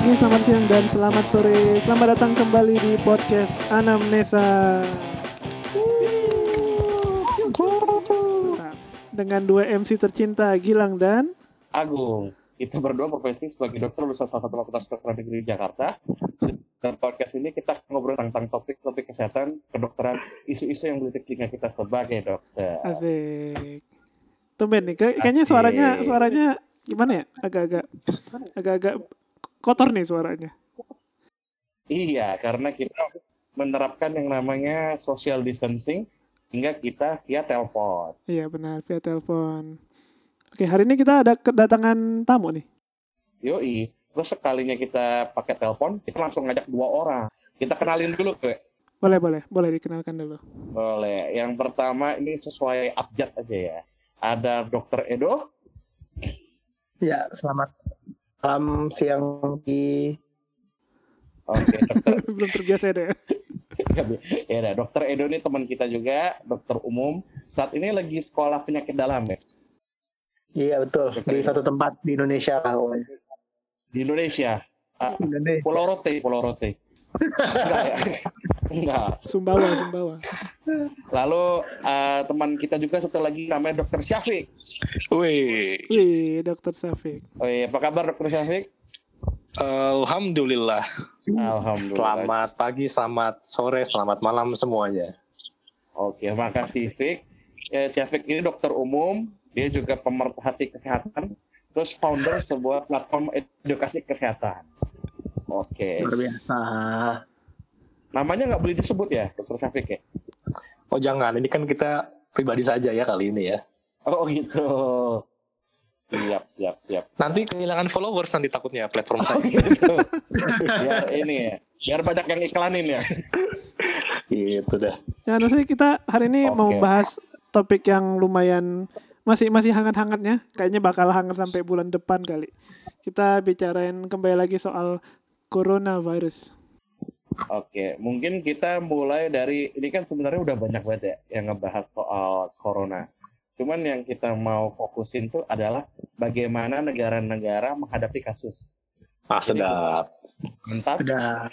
Pagi, selamat siang, dan selamat sore. Selamat datang kembali di podcast Anamnesa. Dengan dua MC tercinta, Gilang dan Agung. Kita berdua profesi sebagai dokter lulusan salah satu fakultas kedokteran negeri di Jakarta. Dan podcast ini kita ngobrol tentang topik-topik kesehatan, kedokteran, isu-isu yang melitik telinga kita sebagai dokter. Asik. Tumben nih, kayak- kayaknya Asik. suaranya suaranya gimana ya? Agak-agak agak-agak kotor nih suaranya. Iya, karena kita menerapkan yang namanya social distancing sehingga kita via telepon. Iya benar, via telepon. Oke, hari ini kita ada kedatangan tamu nih. Yoi, terus sekalinya kita pakai telepon, kita langsung ngajak dua orang. Kita kenalin dulu, ke. Boleh, boleh, boleh dikenalkan dulu. Boleh. Yang pertama ini sesuai abjad aja ya. Ada Dokter Edo. Ya, selamat malam, siang, di Oke, dokter Belum terbiasa deh. ya udah, dokter Edo ini teman kita juga, dokter umum. Saat ini lagi sekolah penyakit dalam ya Iya betul di satu tempat di Indonesia kawan. di Indonesia. Ah, Indonesia. Pulau Rote, Pulau Rote. Enggak. Sumbawa, Sumbawa. Lalu ah, teman kita juga satu lagi namanya dokter Syafiq. Wih, Wih, Dokter Safik. Oh iya, apa kabar dokter Syafiq? alhamdulillah. Alhamdulillah. Selamat pagi, selamat sore, selamat malam semuanya. Oke, makasih Fik. Ya, Syafiq ini dokter umum, dia juga pemerhati kesehatan, terus founder sebuah platform edukasi kesehatan. Oke, Luar biasa. Namanya nggak boleh disebut ya, dokter Syafiq ya? Oh jangan, ini kan kita pribadi saja ya kali ini ya. Oh gitu. Siap, siap, siap. Nanti kehilangan followers nanti takutnya platform Oh saya. gitu. biar ini ya, biar banyak yang iklanin ya. gitu dah. Ya, sih kita hari ini Oke. mau bahas topik yang lumayan masih masih hangat-hangatnya. Kayaknya bakal hangat sampai bulan depan kali. Kita bicarain kembali lagi soal coronavirus. Oke, mungkin kita mulai dari ini kan sebenarnya udah banyak banget ya yang ngebahas soal corona. Cuman yang kita mau fokusin tuh adalah bagaimana negara-negara menghadapi kasus. Ah sedap. Mentat, Ada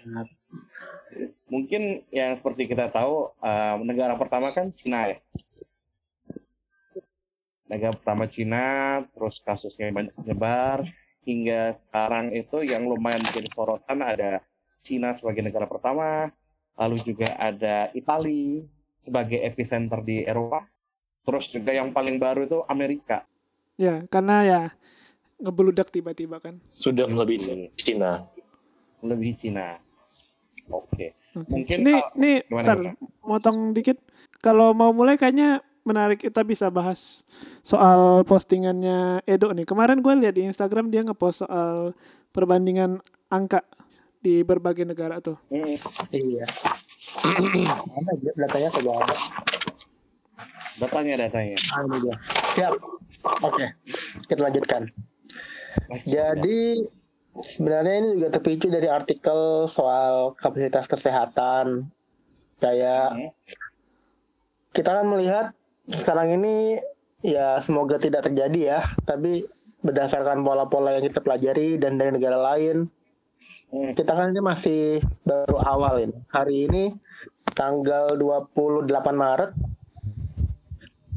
mungkin yang seperti kita tahu eh, negara pertama kan Cina ya. Negara pertama Cina, terus kasusnya banyak menyebar hingga sekarang itu yang lumayan menjadi sorotan ada Cina sebagai negara pertama, lalu juga ada Italia sebagai epicenter di Eropa, terus juga yang paling baru itu Amerika. Ya, karena ya ngebeludak tiba-tiba kan. Sudah melebihi Cina. lebih Cina. Oke. Oke. Mungkin ini kalau- ini gimana, ntar, gimana? motong dikit. Kalau mau mulai kayaknya menarik kita bisa bahas soal postingannya Edo nih. Kemarin gue lihat di Instagram dia ngepost soal perbandingan angka di berbagai negara tuh. Hmm, iya. Ada datanya coba ada. datanya datanya. Ah, ini dia. Siap. Oke, kita lanjutkan. Masih Jadi sebenarnya ini juga terpicu dari artikel soal kapasitas kesehatan. Kayak Hmm. kita kan melihat sekarang ini ya semoga tidak terjadi ya, tapi berdasarkan pola-pola yang kita pelajari dan dari negara lain. Kita kan ini masih baru awal ini. Hari ini tanggal 28 Maret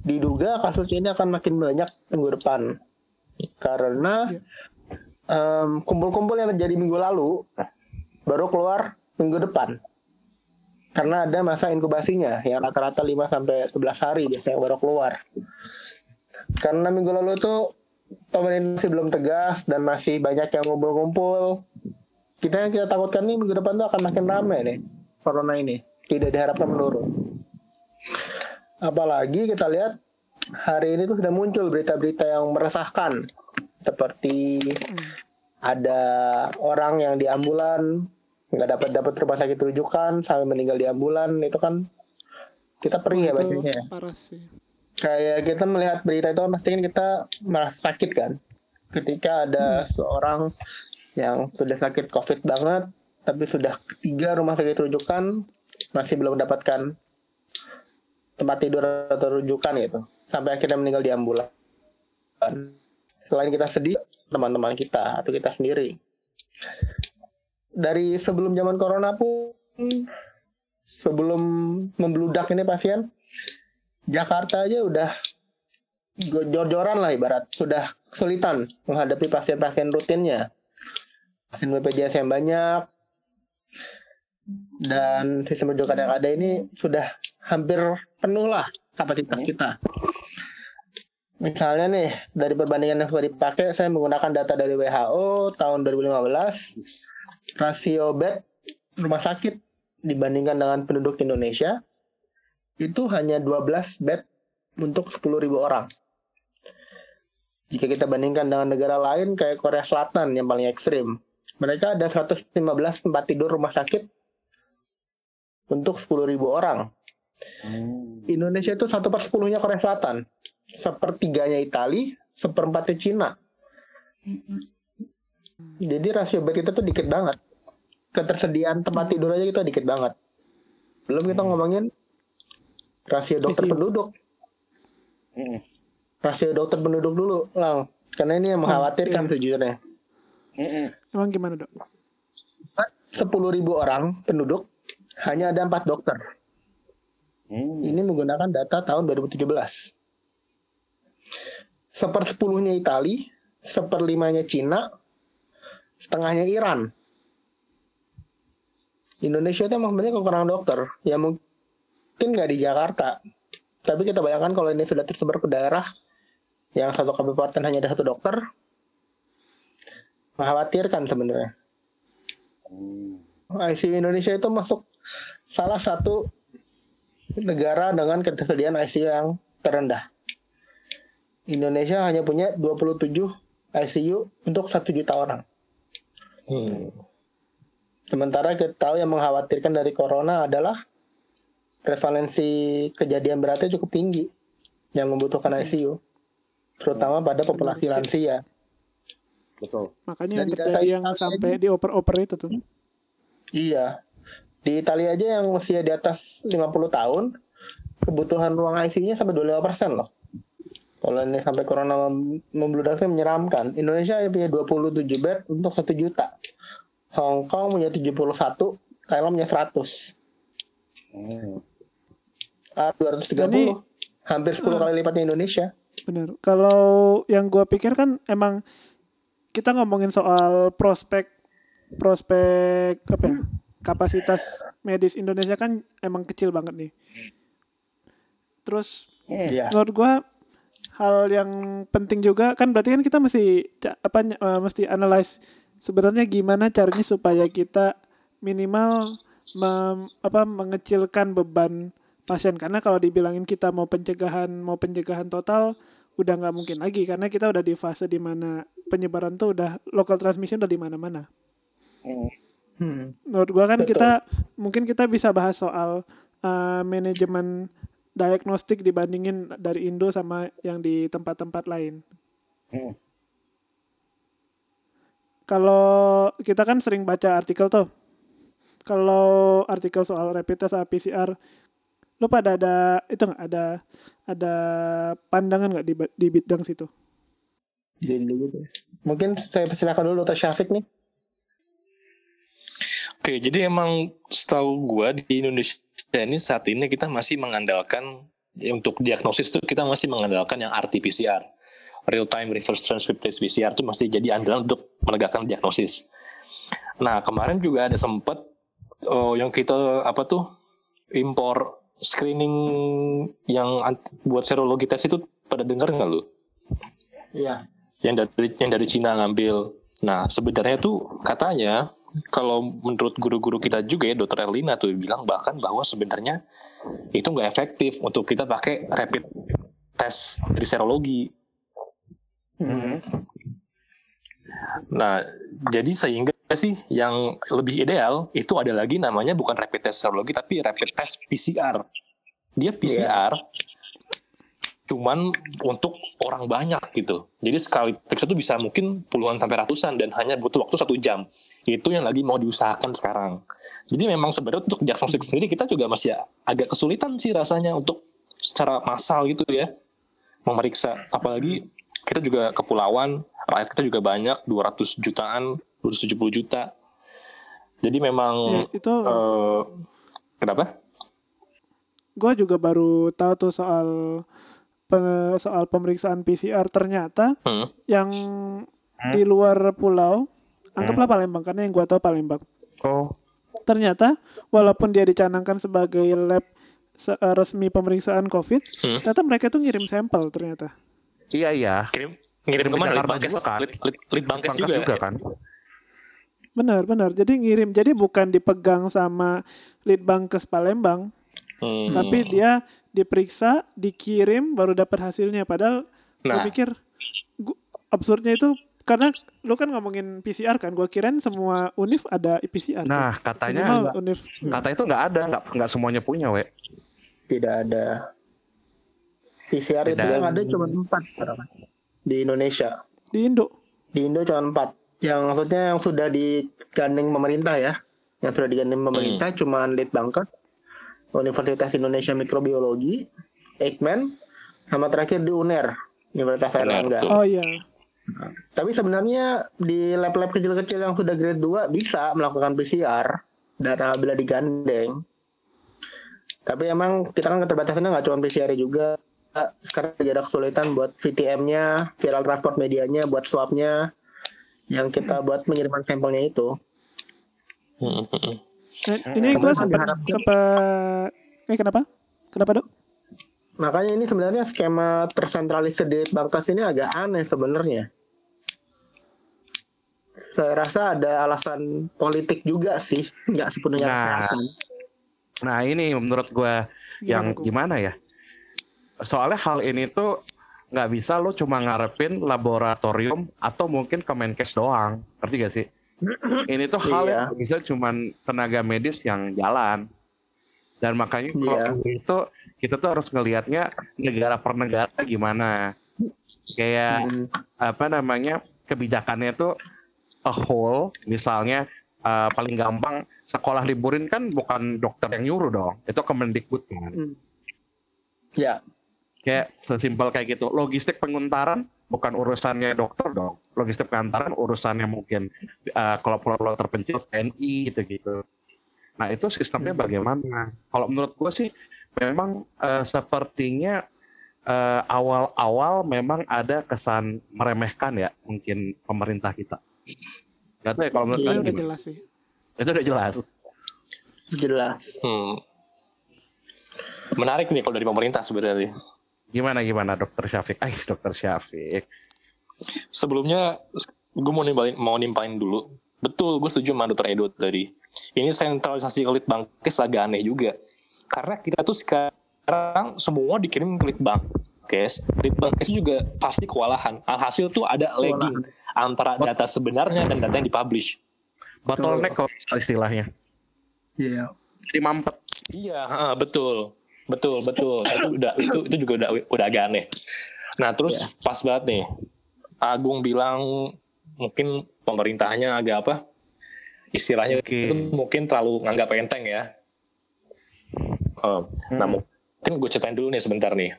diduga kasus ini akan makin banyak minggu depan. Karena em, kumpul-kumpul yang terjadi minggu lalu baru keluar minggu depan. Karena ada masa inkubasinya yang rata-rata 5 sampai 11 hari biasanya baru keluar. Karena minggu lalu itu pemerintah masih belum tegas dan masih banyak yang ngumpul-ngumpul. Kita yang kita takutkan nih minggu depan tuh akan makin ramai nih corona ini. Tidak diharapkan menurun. Apalagi kita lihat hari ini tuh sudah muncul berita-berita yang meresahkan seperti ada orang yang di ambulan nggak dapat dapat rumah sakit rujukan sampai meninggal di ambulan itu kan kita perih ya bacanya ya. parah sih. kayak kita melihat berita itu pasti kita merasa sakit kan ketika ada seorang yang sudah sakit covid banget tapi sudah tiga rumah sakit rujukan masih belum mendapatkan tempat tidur atau rujukan gitu. Sampai akhirnya meninggal di ambulan. Selain kita sedih teman-teman kita atau kita sendiri. Dari sebelum zaman corona pun sebelum membludak ini pasien Jakarta aja udah jor-joran lah ibarat. Sudah kesulitan menghadapi pasien-pasien rutinnya pasien BPJS yang banyak. Dan sistem rujukan yang ada ini sudah hampir penuh lah kapasitas kita. Misalnya nih dari perbandingan yang sudah dipakai saya menggunakan data dari WHO tahun 2015 rasio bed rumah sakit dibandingkan dengan penduduk Indonesia itu hanya 12 bed untuk 10.000 orang. Jika kita bandingkan dengan negara lain kayak Korea Selatan yang paling ekstrim, mereka ada 115 tempat tidur rumah sakit untuk 10.000 orang. Hmm. Indonesia itu satu per sepuluhnya Korea Selatan, sepertiganya Itali, seperempatnya Cina. Jadi rasio bed kita tuh dikit banget. Ketersediaan tempat tidur aja kita dikit banget. Belum kita ngomongin rasio dokter ICU. penduduk. Hmm. Rasio dokter penduduk dulu, Lang. Karena ini yang mengkhawatirkan iya. Emang gimana dok? 10.000 orang penduduk hanya ada empat dokter. Hmm. Ini menggunakan data tahun 2017. Sepersepuluhnya Itali, seperlimanya Cina, setengahnya Iran. Indonesia itu emang sebenarnya kekurangan dokter. Ya mungkin nggak di Jakarta. Tapi kita bayangkan kalau ini sudah tersebar ke daerah yang satu kabupaten hanya ada satu dokter, mengkhawatirkan sebenarnya. Hmm. ICU Indonesia itu masuk salah satu negara dengan ketersediaan ICU yang terendah. Indonesia hanya punya 27 ICU untuk 1 juta orang. Hmm. Sementara kita tahu yang mengkhawatirkan dari corona adalah prevalensi kejadian beratnya cukup tinggi yang membutuhkan ICU. Terutama pada populasi lansia. Betul. Makanya yang Dan terjadi data yang Italia sampai di oper-oper itu tuh. Iya. Di Italia aja yang usia di atas 50 tahun, kebutuhan ruang ICU-nya sampai 25% loh. Kalau ini sampai corona mem- membludaknya menyeramkan. Indonesia punya 27 bed untuk 1 juta. Hong Kong punya 71, Thailand punya 100. Hmm. Ah, 230. Jadi- hampir 10 Ah. kali lipatnya Indonesia. Bener. Kalau yang gua pikir kan emang kita ngomongin soal prospek prospek apa ya? Kapasitas medis Indonesia kan emang kecil banget nih. Terus Iya. menurut gua hal yang penting juga kan berarti kan kita mesti apa eh, mesti analyze sebenarnya gimana caranya supaya kita minimal mem- apa mengecilkan beban pasien karena kalau dibilangin kita mau pencegahan mau pencegahan total udah nggak mungkin lagi karena kita udah di fase di mana penyebaran tuh udah local transmission udah di mana-mana Hmm. Hmm. menurut gua kan Betul. kita mungkin kita bisa bahas soal uh, manajemen diagnostik dibandingin dari Indo sama yang di tempat-tempat lain. Hmm. Kalau kita kan sering baca artikel tuh. Kalau artikel soal rapid test PCR, lo pada ada itu nggak ada ada pandangan nggak di, di bidang situ? Jadi. Mungkin saya persilakan dulu Dr. Syafiq nih. Oke, jadi emang setahu gua di Indonesia ini saat ini kita masih mengandalkan ya, untuk diagnosis itu kita masih mengandalkan yang RT-PCR. Real time reverse transcriptase PCR itu masih jadi andalan untuk menegakkan diagnosis. Nah, kemarin juga ada sempat oh, yang kita apa tuh impor screening yang buat serologi tes itu pada dengar nggak lu? Iya. yang dari yang dari Cina ngambil. Nah, sebenarnya tuh katanya kalau menurut guru-guru kita juga ya, Dokter Elina tuh bilang bahkan bahwa sebenarnya itu nggak efektif untuk kita pakai rapid test dari serologi. Hmm. Nah, jadi sehingga sih yang lebih ideal itu ada lagi namanya bukan rapid test serologi tapi rapid test PCR. Dia PCR cuman untuk orang banyak gitu. Jadi sekali periksa itu bisa mungkin puluhan sampai ratusan dan hanya butuh waktu satu jam. Itu yang lagi mau diusahakan sekarang. Jadi memang sebenarnya untuk diagnostik sendiri kita juga masih agak kesulitan sih rasanya untuk secara massal gitu ya memeriksa. Apalagi kita juga kepulauan, rakyat kita juga banyak, 200 jutaan 270 juta. Jadi memang Ya, itu eh, kenapa? gue juga baru tahu tuh soal soal pemeriksaan PCR ternyata Hmm. yang di luar pulau anggaplah Palembang karena yang gue tahu Palembang Oh, ternyata walaupun dia dicanangkan sebagai lab se- eh, resmi pemeriksaan COVID Hmm. ternyata mereka tuh ngirim sampel ternyata iya iya. Kirim ngirim Kirim ke ke mana? Litbangkes juga kan? Lit, lit, Litbangkes juga. juga kan. Benar benar jadi ngirim jadi bukan dipegang sama Litbangkes Palembang Hmm. tapi dia diperiksa dikirim baru dapat hasilnya padahal gue Nah, pikir gua, absurdnya itu karena lu kan ngomongin PCR kan gua kirain semua univ ada PCR tuh. Nah, Minimal katanya univ kata itu nggak ada, nggak nggak semuanya punya, we. Tidak ada. PCR itu Tidak. yang ada cuma empat di Indonesia. di Indo Di Indo cuma empat. Yang maksudnya yang sudah digandeng pemerintah ya. Yang sudah digandeng pemerintah cuma Litbangkes, Universitas Indonesia Mikrobiologi, Eijkman, sama terakhir di UNER, Universitas Airlangga. oh iya Tapi sebenarnya di lab-lab kecil-kecil yang sudah grade 2 bisa melakukan PCR dan bila digandeng. Tapi emang kita kan keterbatasannya nggak cuma PCR juga. Sekarang juga ada kesulitan buat VTM-nya, viral transport medianya, buat swab-nya yang kita buat pengiriman sampelnya itu. Nah, ini masih sempat sempat eh kenapa kenapa dok Makanya ini sebenarnya skema tersentralisir di Bangkas ini agak aneh sebenarnya. Saya rasa ada alasan politik juga sih, nggak sepenuhnya Nah, kesehatan. Nah, ini menurut gua yang gimana ya? Soalnya hal ini tuh nggak bisa lo cuma ngarepin laboratorium atau mungkin Kemenkes doang, ngerti gak sih? Ini tuh hal Iya. yang bisa cuman tenaga medis yang jalan. Dan makanya kalau Iya. itu kita tuh harus ngelihatnya negara per negara gimana. Kayak Hmm. apa namanya kebijakannya tuh a whole misalnya eh, paling gampang sekolah liburin kan bukan dokter yang nyuruh dong itu Kemendikbud kan Ya, kayak sesimpel kayak gitu logistik pengantaran bukan urusannya dokter dong logistik pengantaran urusannya mungkin eh, kalau pulau-pulau terpencil TNI gitu gitu nah itu sistemnya bagaimana kalau menurut gue sih memang eh, sepertinya eh, awal-awal memang ada kesan meremehkan ya mungkin pemerintah kita Gak tahu ya kalau menurut Iya, kalian udah gimana? jelas sih itu udah jelas jelas. Hmm. Menarik nih kalau dari pemerintah sebenarnya. Gimana gimana dokter Syafiq Ais dokter Syafiq Sebelumnya gue mau nimpalin, mau nimpalin dulu. Betul, gue setuju sama Dr. Edo tadi. Ini sentralisasi ke Litbangkes agak aneh juga. Karena kita tuh sekarang semua dikirim ke Litbangkes. Litbangkes juga pasti kewalahan. Alhasil tuh ada lagging antara data sebenarnya dan data yang dipublish. bottleneck kalau istilahnya Iya. jadi mampet Iya, betul, betul, betul. Itu udah itu itu juga udah udah agak aneh. Nah terus pas banget nih, Agung bilang mungkin pemerintahnya agak apa? Istilahnya Oke. itu mungkin terlalu nganggap enteng ya. Nah Hmm. mungkin gue ceritain dulu nih sebentar nih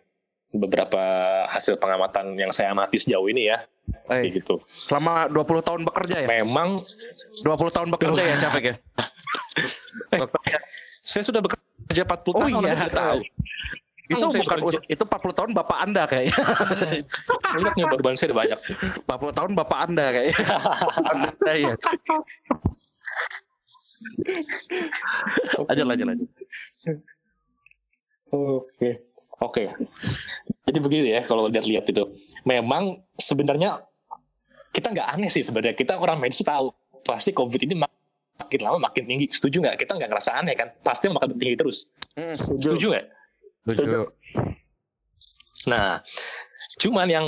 beberapa hasil pengamatan yang saya amati sejauh ini ya, Eh, kayak gitu. selama 20 tahun bekerja ya Memang 20 tahun bekerja ya Syafiq ya Dokter, saya sudah bekerja 40 Oh tahun, iya. Anda tahu. itu saya bukan bekerja. itu 40 tahun bapak anda kayaknya Banyak nih beban saya banyak. 40 tahun bapak anda kayaknya anda ya lanjut lanjut lanjut Oke. Oke. Jadi begini ya kalau lihat-lihat itu. Memang sebenarnya kita nggak aneh sih sebenarnya. Kita orang medis tahu pasti COVID ini mak- makin lama makin tinggi. Setuju nggak? Kita nggak ngerasa aneh kan? Pasti makin tinggi terus. Hmm, Setuju nggak? setuju Nah, cuman yang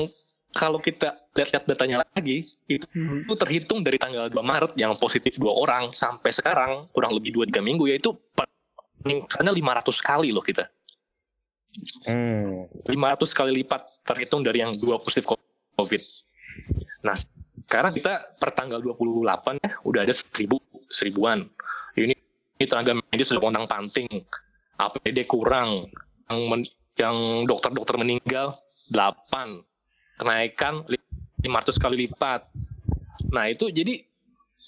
kalau kita lihat-lihat datanya lagi, itu itu terhitung dari tanggal 2 Maret yang positif dua orang sampai sekarang kurang lebih 2-3 minggu yaitu peningkatannya 500 kali loh kita. Hmm. 500 kali lipat terhitung dari yang dua positif COVID. Nah, sekarang kita per tanggal 28 ya, udah ada seribu, seribuan. Ini, ini tenaga medis sudah pontang panting. APD kurang. Yang, yang dokter-dokter meninggal 8. Kenaikan li- 500 kali lipat. Nah, itu jadi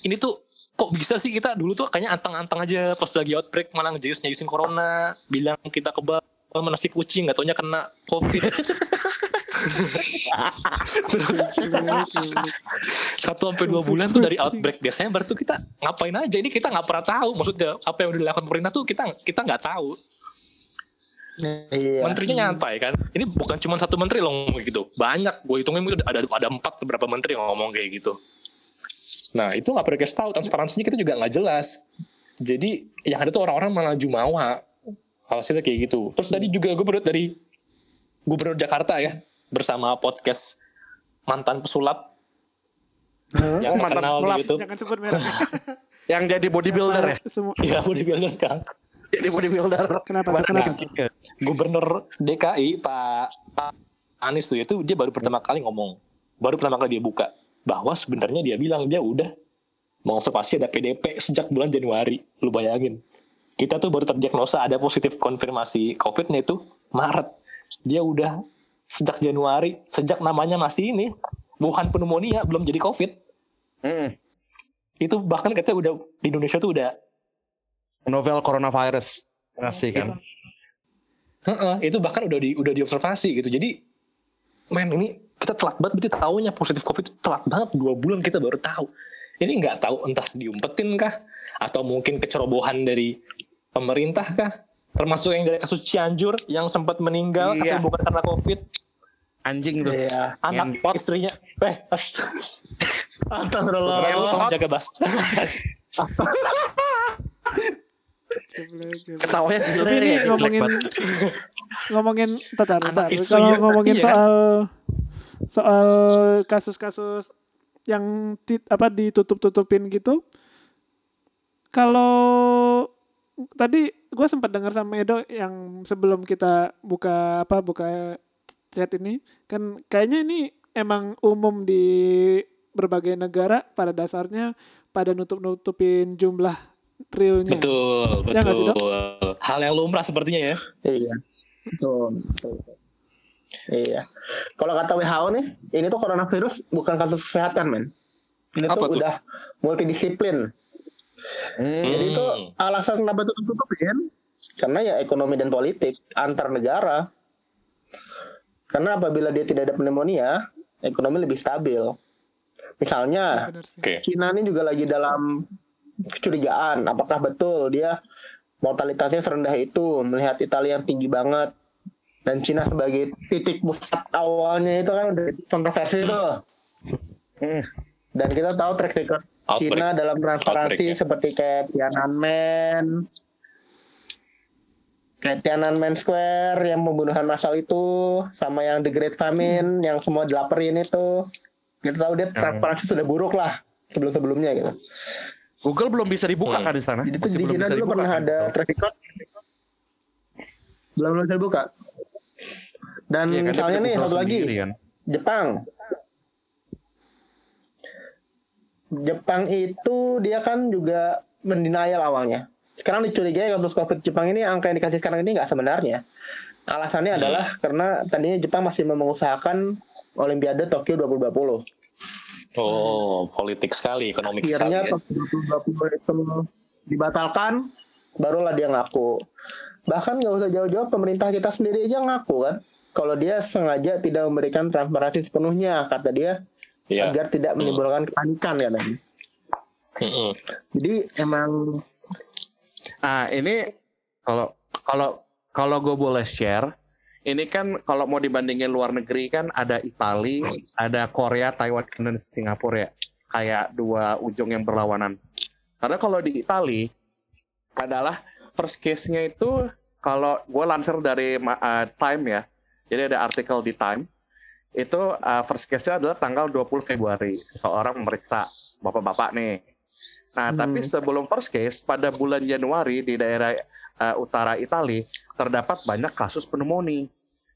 ini tuh kok bisa sih kita dulu tuh kayaknya antang-antang aja pas lagi outbreak malah ngejayus nyayusin corona bilang kita kebal menasi kucing nggak taunya kena covid. Terus satu sampai dua bulan tuh dari outbreak Desember tuh kita ngapain aja? Ini kita nggak pernah tahu. Maksudnya apa yang udah dilakukan pemerintah tuh kita kita nggak tahu. Iya. menterinya nyantai kan? Ini bukan cuma satu menteri loh gitu. Banyak. Gue hitungin mungkin ada ada empat beberapa menteri yang ngomong kayak gitu. Nah itu nggak perlu kasih tahu. Transparansinya kita juga nggak jelas. Jadi yang ada tuh orang-orang malah jumawa hasilnya kayak gitu terus tadi juga gue dari gubernur Jakarta ya bersama podcast mantan pesulap yang Oh, mantan terkenal pesulap. gitu Jangan sebut merek. Yang jadi bodybuilder ya? Semua. ya bodybuilder sekarang Jadi bodybuilder. Kenapa tuh? Kenapa? Nah, gubernur DKI Pak Pak Anies tuh itu dia baru pertama kali ngomong baru pertama kali dia buka bahwa sebenarnya dia bilang dia udah mengobservasi ada PDP sejak bulan Januari lu bayangin kita tuh baru terdiagnosa ada positif konfirmasi COVID-nya itu Maret dia udah sejak Januari sejak namanya masih ini Wuhan pneumonia belum jadi COVID Mm. itu bahkan katanya udah di Indonesia tuh udah Novel coronavirus. Ngasih kan. Heeh, itu bahkan udah di udah diobservasi gitu. Jadi men ini kita telat banget berarti tahunya positif covid telat banget dua bulan kita baru tahu. Ini nggak tahu entah diumpetin kah atau mungkin kecerobohan dari pemerintah kah? Termasuk yang dari kasus Cianjur yang sempat meninggal Iya. tapi bukan karena covid. Anjing tuh. Iya. Anak Ngentot. istrinya, eh, Astagfirullah. tolong jaga bas. Ketawanya Tapi ini ngomongin ngomongin tatar, Anak tatar. istrinya, Kalau ngomongin iya. soal soal kasus-kasus yang ti- apa ditutup-tutupin gitu. Kalau tadi gue sempat dengar sama Edo yang sebelum kita buka apa buka chat ini kan kayaknya ini emang umum di berbagai negara pada dasarnya pada nutup-nutupin jumlah realnya. Betul, Ya nggak sih, betul. Hal yang lumrah sepertinya ya. Iya. Betul. betul. Iya. Kalau kata WHO nih, ini tuh coronavirus bukan kasus kesehatan, men. Ini Apa tuh, tuh? udah multidisiplin. Hmm. Jadi itu Hmm. alasan kenapa itu tutupin karena ya ekonomi dan politik antar negara. Karena apabila dia tidak ada pneumonia, ekonomi lebih stabil. Misalnya, sih. Oke. Cina ini juga lagi dalam kecurigaan apakah betul dia mortalitasnya serendah itu melihat Italia yang tinggi banget dan Cina sebagai titik pusat awalnya itu kan udah kontroversi itu Hmm. dan kita tahu track record Outbreak. Cina dalam transparansi Outbreak, ya. seperti kayak Tiananmen kayak Tiananmen Square yang pembunuhan massal itu sama yang The Great Famine yang semua dilaporin itu kita tahu dia transparansi sudah buruk lah sebelum-sebelumnya gitu Google belum bisa dibuka Hmm. kan di sana? jadi Masih di belum Cina dulu pernah kan? ada track record belum bisa dibuka dan Iya kan, misalnya nih satu lagi sendiri kan. Jepang Jepang itu dia kan juga mendenial awalnya sekarang dicurigai kasus covid Jepang ini angka yang dikasih sekarang ini nggak sebenarnya alasannya Hmm. adalah karena tadinya Jepang masih mengusahakan Olimpiade Tokyo 2020 Oh, politik sekali, ekonomik sekali. akhirnya Ya. Tokyo 2020 itu dibatalkan barulah dia ngaku bahkan nggak usah jauh-jauh pemerintah kita sendiri aja ngaku kan kalau dia sengaja tidak memberikan transparansi sepenuhnya kata dia Iya. agar tidak menimbulkan kepanikan ya kan Mm-mm. jadi emang Ah ini kalau kalau kalau gue boleh share, ini kan kalau mau dibandingin luar negeri kan ada Itali, ada Korea, Taiwan, dan Singapura ya, kayak dua ujung yang berlawanan. Karena kalau di Itali adalah first case-nya itu kalau gue lansir dari uh, Time ya, jadi ada artikel di Time itu uh, first case-nya adalah tanggal 20 Februari seseorang memeriksa bapak-bapak nih. Nah, Hmm. tapi sebelum first case pada bulan Januari di daerah uh, utara Italia terdapat banyak kasus pneumonia.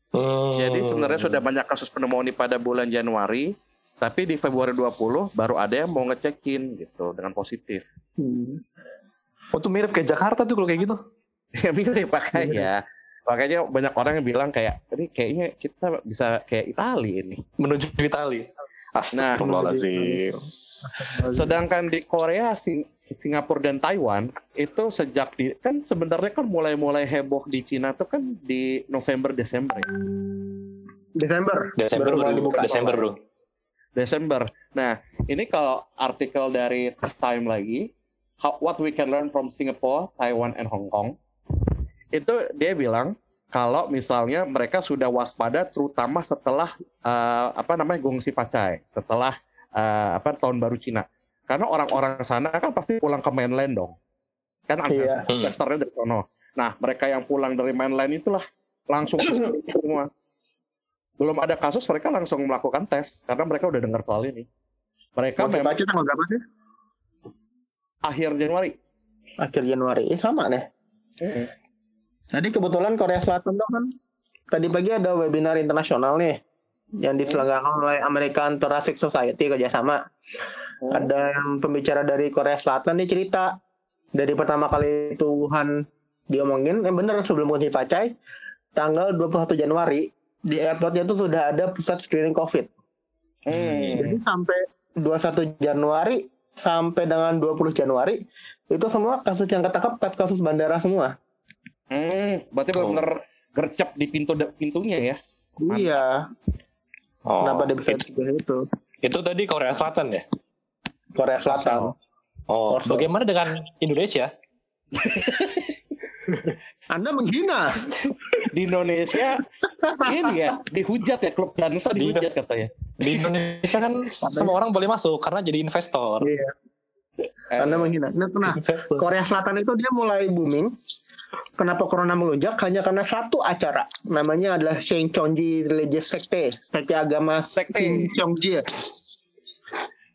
Hmm. Jadi sebenarnya sudah banyak kasus pneumonia pada bulan Januari, tapi di Februari 20 baru ada yang mau ngecekin gitu dengan positif. hmm, Oh, tuh mirip kayak Jakarta tuh kalau kayak gitu. ya mirip makanya. Makanya banyak orang yang bilang kayak ini kayaknya kita bisa kayak Italia ini. Menuju Itali. Astagfirullahaladzim. Sedangkan di Korea, Sing- Singapura dan Taiwan itu sejak di kan sebenarnya kan mulai-mulai heboh di Cina tuh kan di November Desember ya. Desember. Desember Baru dibuka. Desember bro. Desember. Nah, ini kalau artikel dari Time lagi, how, what we can learn from Singapore, Taiwan, and Hong Kong, itu dia bilang kalau misalnya mereka sudah waspada, terutama setelah eh, apa namanya gongsi pacai, setelah eh, apa tahun baru Cina, karena orang-orang sana kan pasti pulang ke mainland dong, kan Iya. investornya dari sono. Nah, mereka yang pulang dari mainland itulah langsung semua belum ada kasus mereka langsung melakukan tes karena mereka udah dengar soal ini. Mereka Masih memang baca tanggal berapa sih? akhir Januari. Akhir Januari. Eh sama nih. Tadi kebetulan Korea Selatan tuh kan tadi pagi ada webinar internasional nih yang diselenggarakan oleh American Thoracic Society kerjasama. Hmm. Ada yang pembicara dari Korea Selatan dia cerita dari pertama kali itu Wuhan diomongin, yang bener sebelum Kunci Pacai, tanggal 21 Januari di airportnya itu sudah ada pusat screening COVID. Hmm. Jadi sampai 21 Januari sampai dengan 20 Januari itu semua kasus yang ketangkap kasus bandara semua. Hmm, berarti Oh. benar gercep di pintu pintunya ya. Mantap. Iya. Oh, Kenapa dia bisa itu, itu? itu tadi Korea Selatan ya? Korea Selatan. Oh, Warsaw. bagaimana dengan Indonesia? Anda menghina. Di Indonesia ini ya dihujat ya klub dansa dihujat katanya. Di Indonesia kan semua orang boleh masuk karena jadi investor. Iya. Eh, Anda menghina. Nah, nah, Investor. Korea Selatan itu dia mulai booming. Kenapa corona melonjak? Hanya karena satu acara. Namanya adalah Chongji Religious Sekte. Sekte agama Sekte. Chongji.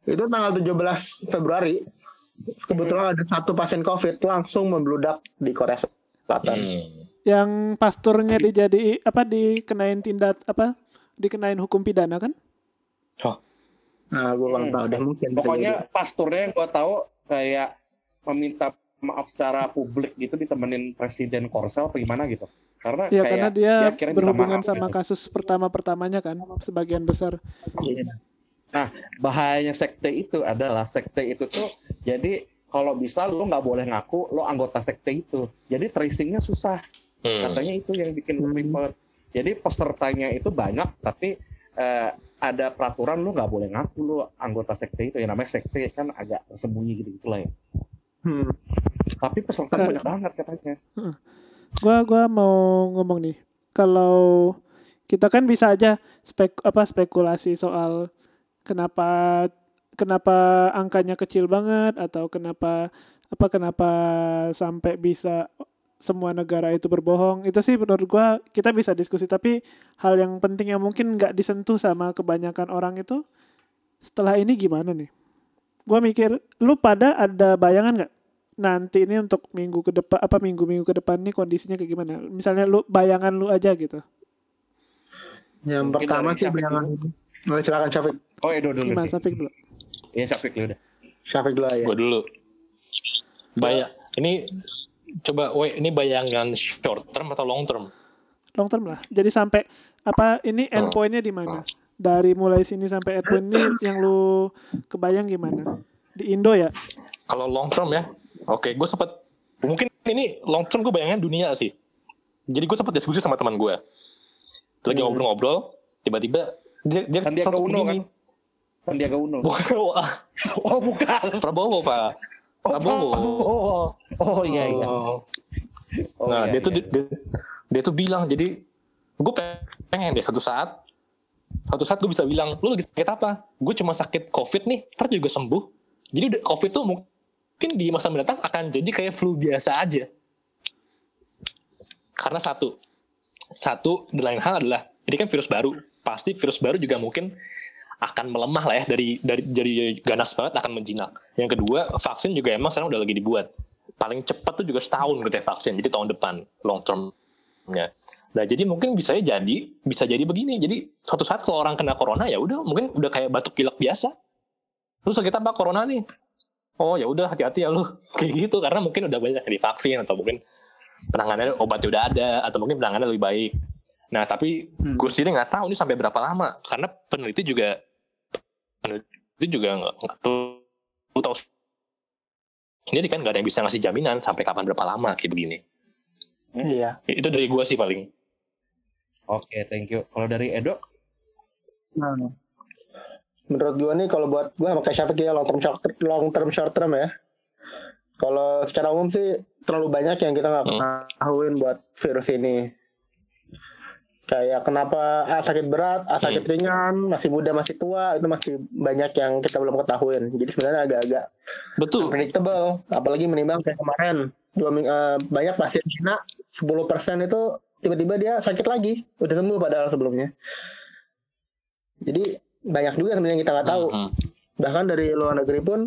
Itu tanggal 17 Februari. Kebetulan ada satu pasien COVID langsung membludak di Korea Selatan. Hmm. Yang pasturnya dijadi apa dikenain tindak apa dikenain hukum pidana kan? Nah, gue kurang Hmm. tahu deh mungkin. Pokoknya pasturnya yang gua tahu kayak meminta maaf secara publik gitu ditemenin presiden Korsel apa gimana gitu. Karena Ya kayak karena dia dia berhubungan maaf sama gitu. kasus pertama-pertamanya kan sebagian besar. Iya. bahayanya sekte itu adalah sekte itu tuh jadi kalau bisa lu nggak boleh ngaku lu anggota sekte itu jadi tracingnya susah Hmm. katanya itu yang bikin Hmm. ribet jadi pesertanya itu banyak tapi eh, ada peraturan lu nggak boleh ngaku lu anggota sekte itu ya namanya sekte kan agak tersembunyi gitu gitulah ya Hmm. Tapi peserta banyak banget katanya Gua gua mau ngomong nih. Kalau kita kan bisa aja spek apa spekulasi soal kenapa kenapa angkanya kecil banget atau kenapa apa kenapa sampai bisa semua negara itu berbohong. Itu sih menurut gua kita bisa diskusi tapi hal yang penting yang mungkin nggak disentuh sama kebanyakan orang itu setelah ini gimana nih? Gua mikir lu pada ada bayangan nggak nanti ini untuk minggu ke depan apa minggu-minggu ke depan nih kondisinya kayak gimana? Misalnya lu bayangan lu aja gitu. Yang Mungkin pertama sih Syafiq bayangan. Oh, silakan Syafiq. oh Edo dulu Gimana nih. Safik dulu? ya Syafiq dulu udah Syafiq dulu ya. Gue dulu. Bayang, ini coba, we, ini bayangan short term atau long term? Long term lah. Jadi sampai apa ini Oh. endpointnya di mana? Dari mulai sini sampai endpoint ini yang lu kebayang gimana? Di Indo ya? Kalau long term ya, oke, gue sempat mungkin ini long term gue bayangin dunia sih. Jadi gue sempat diskusi sama teman gue. Lagi Hmm. ngobrol-ngobrol, tiba-tiba dia dia Sandiaga satu Uno kan begini. Sandiaga Uno Bukan, wah, oh bukan Prabowo pak. Prabowo. oh, oh iya iya Oh. Oh, nah iya, dia tuh iya. dia, dia tuh bilang jadi gue pengen deh suatu saat suatu saat gue bisa bilang lu lagi sakit apa gue cuma sakit covid nih ntar juga sembuh jadi covid tuh mungkin di masa mendatang akan jadi kayak flu biasa aja. Karena satu satu dan lain hal adalah ini kan virus baru. Pasti virus baru juga mungkin akan melemah lah ya dari dari dari ganas banget akan menjinak. Yang kedua vaksin juga emang sekarang udah lagi dibuat. Paling cepat tuh juga setahun gitu ya vaksin jadi tahun depan long termnya. Nah jadi mungkin bisa jadi bisa jadi begini. Jadi suatu saat kalau orang kena corona ya udah mungkin udah kayak batuk pilek biasa. Terus sakit apa corona nih oh ya udah hati-hati ya lu kayak gitu karena mungkin udah banyak yang divaksin atau mungkin penanganannya obatnya udah ada atau mungkin penanganannya lebih baik nah tapi Hmm. gue sendiri nggak tahu ini sampai berapa lama karena peneliti juga itu juga nggak lu tahu sendiri kan nggak ada yang bisa ngasih jaminan sampai kapan berapa lama kayak begini Iya. itu dari gua sih paling Oke, thank you. Kalau dari Edo, Nah, menurut gua nih kalau buat gua sama Syafiq ya long term short long term short term ya. Kalau secara umum sih terlalu banyak yang kita nggak Hmm. ketahuin buat virus ini. Kayak kenapa A sakit berat, A sakit ringan, masih muda, masih tua, itu masih banyak yang kita belum ketahuin. Jadi sebenarnya agak-agak betul unpredictable, apalagi menimbang kayak kemarin dua ming- eh, banyak pasien Cina 10% itu tiba-tiba dia sakit lagi, udah sembuh padahal sebelumnya. Jadi banyak juga sebenarnya yang kita nggak tahu. Mhm. Bahkan dari luar negeri pun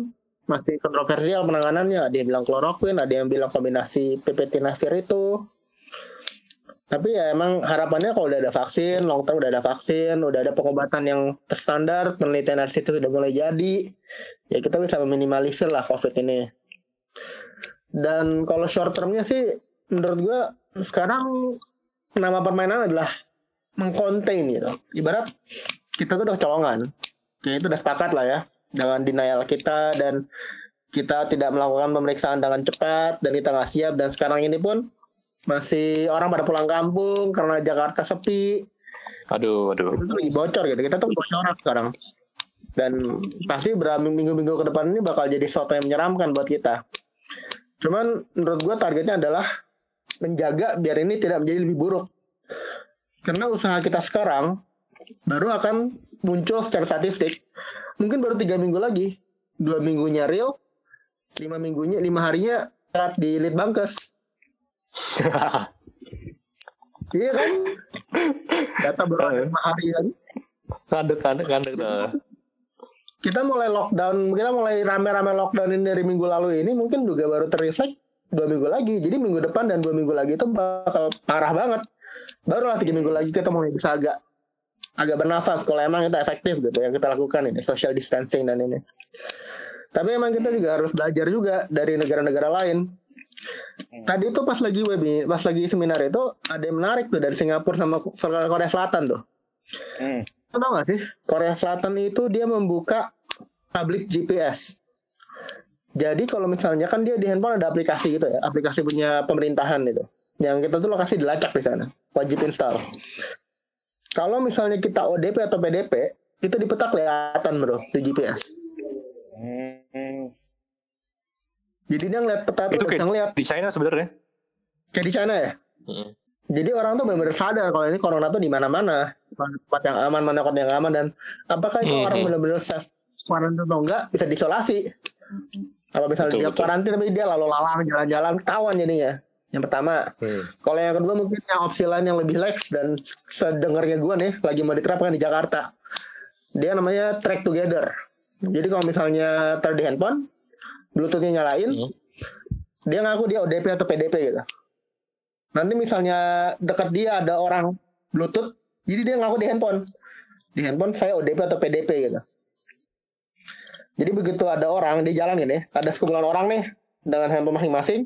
masih kontroversial penanganannya. Ada yang bilang kloroquine, ada yang bilang kombinasi PPT Navir itu. Tapi ya emang harapannya kalau udah ada vaksin, long term udah ada vaksin, udah ada pengobatan yang terstandar, penelitian dari situ sudah mulai jadi, ya kita bisa meminimalisir lah COVID ini. Dan kalau short termnya sih, menurut gua sekarang nama permainan adalah mengcontain gitu. Ibarat kita tuh udah colongan, kayak itu udah sepakat lah ya dengan denial kita dan kita tidak melakukan pemeriksaan dengan cepat dan kita nggak siap. Dan sekarang ini pun masih orang pada pulang kampung karena Jakarta sepi. Aduh aduh. Itu tuh lagi bocor gitu. Kita tuh bocoran sekarang. Dan pasti berapa minggu-minggu ke depan ini bakal jadi sesuatu yang menyeramkan buat kita. Cuman menurut gua targetnya adalah menjaga biar ini tidak menjadi lebih buruk. Karena usaha kita sekarang baru akan muncul secara statistik. Mungkin baru tiga minggu lagi. Dua minggunya real lima minggunya lima harinya telat di lead bankes. Iya kan? Data baru lima hari kan? Kandek kandek kandek kita mulai lockdown kita mulai rame-rame lockdown ini dari minggu lalu ini mungkin juga baru terreflect dua minggu lagi. Jadi minggu depan dan dua minggu lagi itu bakal parah banget. Barulah tiga minggu lagi kita mulai bisa agak agak bernafas kalau emang itu efektif gitu yang kita lakukan ini social distancing dan ini. Tapi emang kita juga harus belajar juga dari negara-negara lain. Tadi itu pas lagi webi pas lagi seminar itu ada yang menarik tuh dari Singapura sama Korea Selatan tuh. Hmm. Tau gak sih? Korea Selatan itu dia membuka public GPS jadi kalau misalnya kan dia di handphone ada aplikasi gitu ya aplikasi punya pemerintahan itu yang kita tuh lokasi dilacak di sana wajib install kalau misalnya kita ODP atau PDP itu di peta kelihatan bro di GPS Hmm. jadi dia ngeliat peta itu kayak ngeliat di China sebenarnya kayak di sana ya Mhm. Jadi orang tuh benar-benar sadar kalau ini corona tuh di mana-mana, mana tempat yang aman, mana tempat yang aman dan apakah itu Mhm. orang benar-benar safe karantina atau enggak bisa diisolasi. Kalau misalnya Betul, dia karantina tapi dia lalu lalang jalan-jalan ketahuan jadinya. Yang pertama, Hmm. kalau yang kedua mungkin yang opsi lain yang lebih lax dan sedengarnya gue nih lagi mau diterapkan di Jakarta. Dia namanya track together. Jadi kalau misalnya taruh di handphone, Bluetoothnya nyalain, Hmm. dia ngaku dia ODP atau PDP gitu. Nanti misalnya dekat dia ada orang Bluetooth, jadi dia ngaku di handphone. Di handphone saya ODP atau PDP gitu. Jadi begitu ada orang di jalan gini, ada sekumpulan orang nih dengan handphone masing-masing,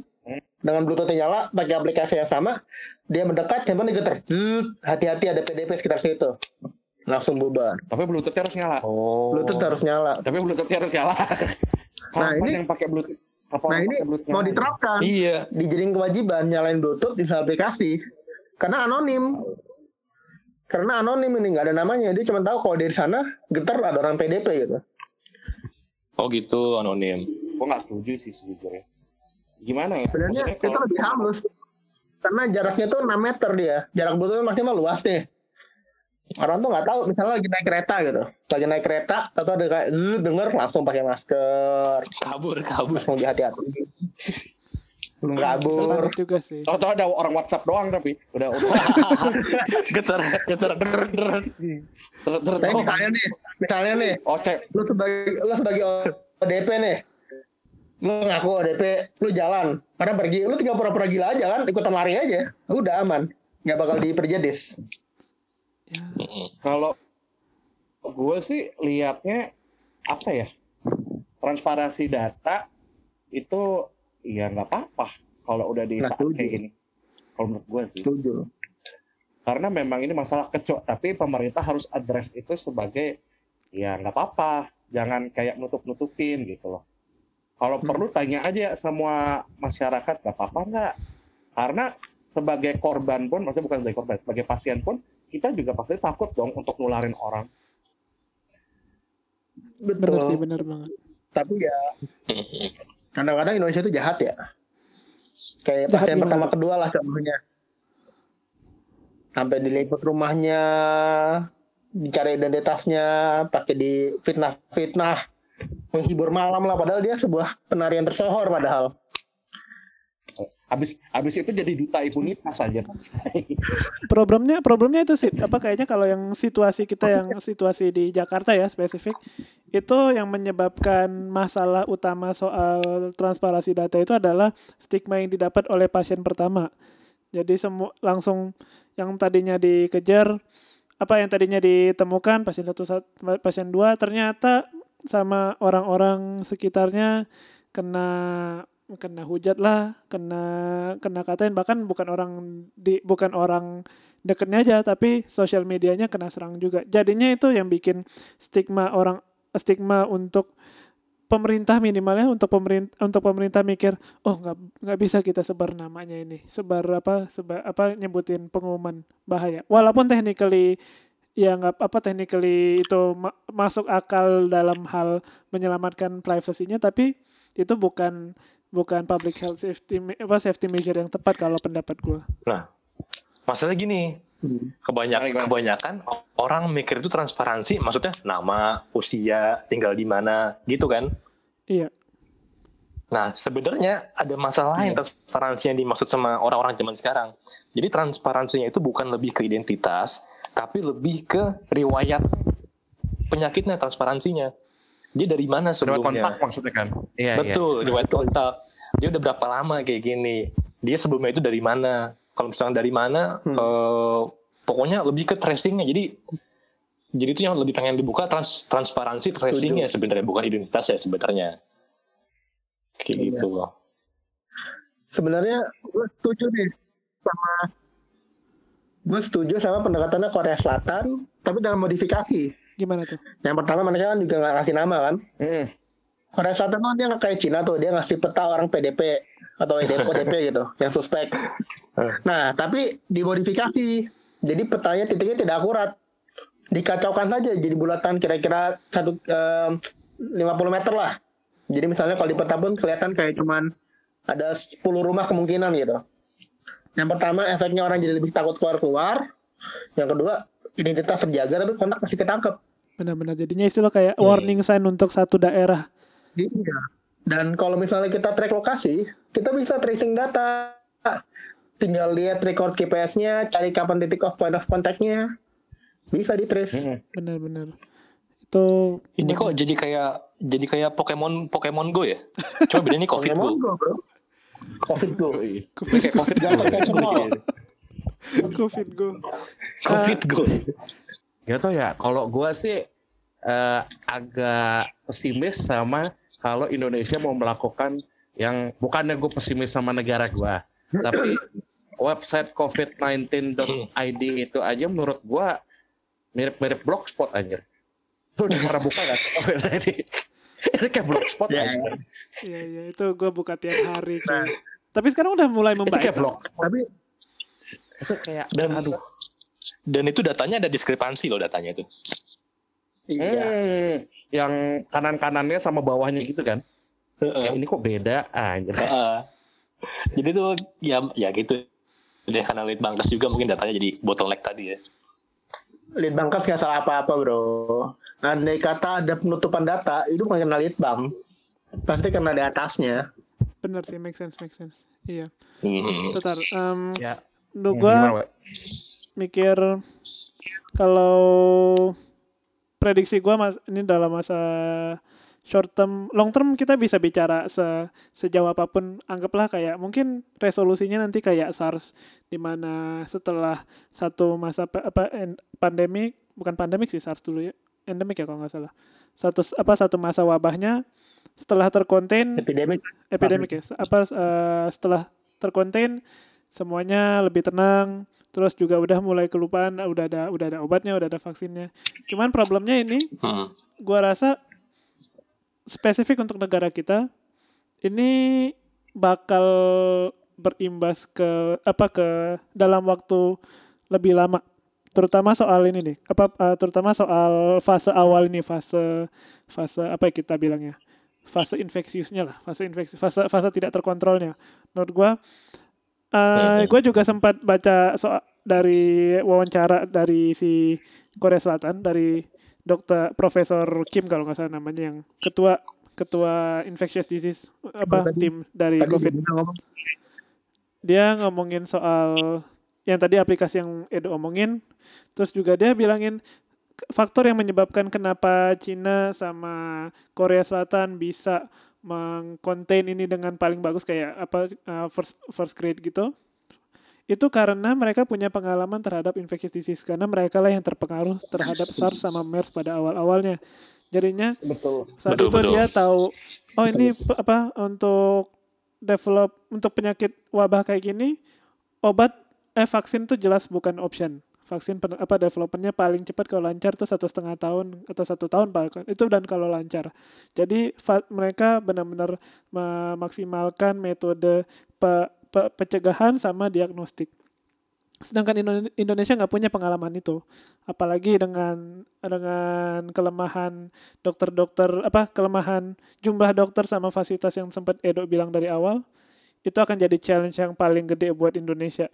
dengan Bluetoothnya nyala, pakai aplikasi yang sama, dia mendekat, digetar. Zut, Hati-hati ada PDP sekitar situ. Langsung bubar. Tapi Bluetooth harus nyala. oh Bluetooth harus nyala. Tapi Bluetooth harus nyala. Kapan ini- yang pakai Bluetooth? Kapan Nah ini Bluetooth mau diterapkan. iya dijadiin kewajiban nyalain Bluetooth di aplikasi karena anonim karena anonim ini nggak ada namanya dia cuma tahu kalau dari sana getar ada orang PDP gitu oh gitu anonim Gue nggak setuju sih sejujurnya. Gimana ya? sebenarnya itu kalau- lebih halus. Karena jaraknya tuh 6 meter dia. Jarak Bluetooth maksimal luas nih. Orang tuh nggak tahu misalnya lagi naik kereta gitu. Lagi naik kereta atau ada kayak zzz, denger langsung pakai masker. Kabur kabur. Langsung hati-hati kabur. Juga sih. Tahu-tahu ada orang WhatsApp doang tapi udah udah. Getar getar der, der. oh, misalnya nih misalnya nih oh, cek. lu sebagai lu sebagai ODP nih lu ngaku ODP lu jalan karena pergi lu tinggal pura-pura gila aja kan ikutan lari aja udah aman nggak bakal diperjedis Ya. Kalau gue sih liatnya apa ya? Transparansi data itu ya nggak apa-apa kalau udah di Nah, saat kayak gini. Kalau menurut gue sih. setuju Karena memang ini masalah kecok, tapi pemerintah harus address itu sebagai ya nggak apa-apa. jangan kayak nutup-nutupin gitu loh. Kalau Hmm. perlu tanya aja semua masyarakat, gak apa-apa nggak? Karena sebagai korban pun, maksudnya bukan sebagai korban, sebagai pasien pun, kita juga pasti takut dong untuk nularin orang. Bener sih, Betul. bener banget. Tapi ya kadang-kadang Indonesia itu jahat ya. Kayak Jahat pasien gimana pertama kedua lah contohnya. Sampai diliput rumahnya, dicari identitasnya, pakai di fitnah-fitnah, menghibur malam lah. Padahal dia sebuah penarian tersohor padahal. Habis habis itu jadi duta impunitas saja. Problemnya problemnya itu sih apa kayaknya kalau yang situasi kita yang situasi di Jakarta ya spesifik itu yang menyebabkan masalah utama soal transparansi data itu adalah stigma yang didapat oleh pasien pertama. Jadi semua langsung yang tadinya dikejar apa yang tadinya ditemukan pasien satu sat- pasien dua ternyata sama orang-orang sekitarnya kena kena hujat lah, kena kena katain bahkan bukan orang di bukan orang deketnya aja tapi sosial medianya kena serang juga. Jadinya itu yang bikin stigma orang stigma untuk pemerintah minimalnya untuk pemerintah untuk pemerintah mikir oh nggak nggak bisa kita sebar namanya ini sebar apa sebar apa nyebutin pengumuman bahaya walaupun technically ya nggak apa technically itu ma- masuk akal dalam hal menyelamatkan privasinya tapi itu bukan bukan public health safety apa safety measure yang tepat kalau pendapat gue Masalah gini, kebanyakan Gimana? kebanyakan orang mikir itu transparansi, maksudnya nama, usia, tinggal di mana, gitu kan? iya Nah, sebenarnya ada masalah lain transparansi yang dimaksud sama orang-orang zaman sekarang. Jadi transparansinya itu bukan lebih ke identitas, tapi lebih ke riwayat penyakitnya transparansinya. Dia dari mana sebelumnya? kontak maksudnya kan? Iya, Betul, riwayat kontak. Dia udah berapa lama kayak gini? Dia sebelumnya itu dari mana? Kalau misalnya dari mana, Hmm. eh, pokoknya lebih ke tracingnya. Jadi, jadi itu yang lebih pengen dibuka trans transparansi tracingnya sebenarnya, bukan identitas ya sebenarnya. Kayak Iya. gitu. Sebenarnya gue setuju nih sama gue setuju sama pendekatannya Korea Selatan, tapi dengan modifikasi. gimana tuh Yang pertama mereka kan juga nggak ngasih nama kan. Mm. Korea Selatan tuh dia nggak kayak Cina tuh, dia ngasih peta orang PDP atau EDP, ODP gitu, yang suspek. Nah, tapi dimodifikasi. Jadi petanya titiknya tidak akurat. Dikacaukan saja jadi bulatan kira-kira satu em, 50 meter lah. Jadi misalnya kalau di peta pun kelihatan kayak cuman ada 10 rumah kemungkinan gitu. Yang pertama efeknya orang jadi lebih takut keluar-keluar. Yang kedua identitas terjaga tapi kontak masih ketangkep. benar-benar jadinya istilah kayak warning sign untuk satu daerah Iya. Dan kalau misalnya kita track lokasi, kita bisa tracing data. Tinggal lihat record GPS-nya, cari kapan titik off point of contact-nya. Bisa di trace. Mm. benar-benar itu Ini kok jadi kayak jadi kayak Pokemon Pokemon Go ya? Cuma bedanya Covid Pokemon Go. Go, bro. Covid Go. Covid semua. covid go Covid Go. Gak tau ya, kalau gua sih eh, agak pesimis sama kalau Indonesia mau melakukan yang bukannya gue pesimis sama negara gua, tapi website covid19.id itu aja menurut gua mirip-mirip blogspot aja. Lu udah pernah buka gak sih COVID-19? Itu kayak blogspot Ya. Iya iya itu gue buka tiap hari cuy. Tapi sekarang udah mulai Itu membaik. kayak blog. Tapi Itu kayak Dan aduh. dan itu datanya ada diskrepansi loh datanya itu. iya. Hmm, yang kanan-kanannya sama bawahnya gitu kan. Ya, ini kok beda anjir. Heeh. jadi tuh ya ya gitu. Deh karena lead bankers juga mungkin datanya jadi bottleneck tadi ya. Lead bankers nggak salah apa-apa, bro. Andai kata ada penutupan data, itu bukan kena lead bank. Pasti kena di atasnya. Bener sih make sense make sense. Iya. Mhm. Bentar. em, Ya. Duh, Hmm, gua mikir kalau prediksi gua mas ini dalam masa short term, long term kita bisa bicara se sejauh apa pun. Anggaplah kayak mungkin resolusinya nanti kayak SARS di mana setelah satu masa pa- apa pandemi bukan pandemik sih SARS dulu ya endemik ya kalau nggak salah satu apa satu masa wabahnya setelah terkonten Epidemik. epidemik ya apa eh, setelah terkonten semuanya lebih tenang terus juga udah mulai kelupaan udah ada udah ada obatnya udah ada vaksinnya cuman problemnya ini Hmm. gua rasa spesifik untuk negara kita ini bakal berimbas ke apa ke dalam waktu lebih lama terutama soal ini nih apa uh, terutama soal fase awal ini fase fase apa ya kita bilangnya? Fase infeksiusnya lah fase infeksi fase fase tidak terkontrolnya. Menurut gua uh, Mhm. gue juga sempat baca soal dari wawancara dari si Korea Selatan dari dokter Profesor Kim kalau nggak salah namanya yang ketua ketua infectious disease apa tadi- tim dari Tadi COVID. dia ngomongin soal yang tadi aplikasi yang Edo omongin terus juga dia bilangin faktor yang menyebabkan kenapa Cina sama Korea Selatan bisa mengcontain ini dengan paling bagus kayak apa uh, first first grade gitu itu karena mereka punya pengalaman terhadap infectious disease karena mereka lah yang terpengaruh terhadap SARS sama MERS pada awal-awalnya jadinya betul. saat Betul, itu betul. dia tahu oh ini apa untuk develop untuk penyakit wabah kayak gini obat eh vaksin tuh jelas bukan option. Vaksin pen- apa developmentnya paling cepat kalau lancar tuh satu setengah tahun atau satu tahun itu dan kalau lancar. Jadi fa- mereka benar-benar memaksimalkan metode pe- pe- pencegahan sama diagnostik. Sedangkan Indo- Indonesia nggak punya pengalaman itu. Apalagi dengan dengan kelemahan dokter-dokter apa kelemahan jumlah dokter sama fasilitas yang sempat Edo bilang dari awal itu akan jadi challenge yang paling gede buat Indonesia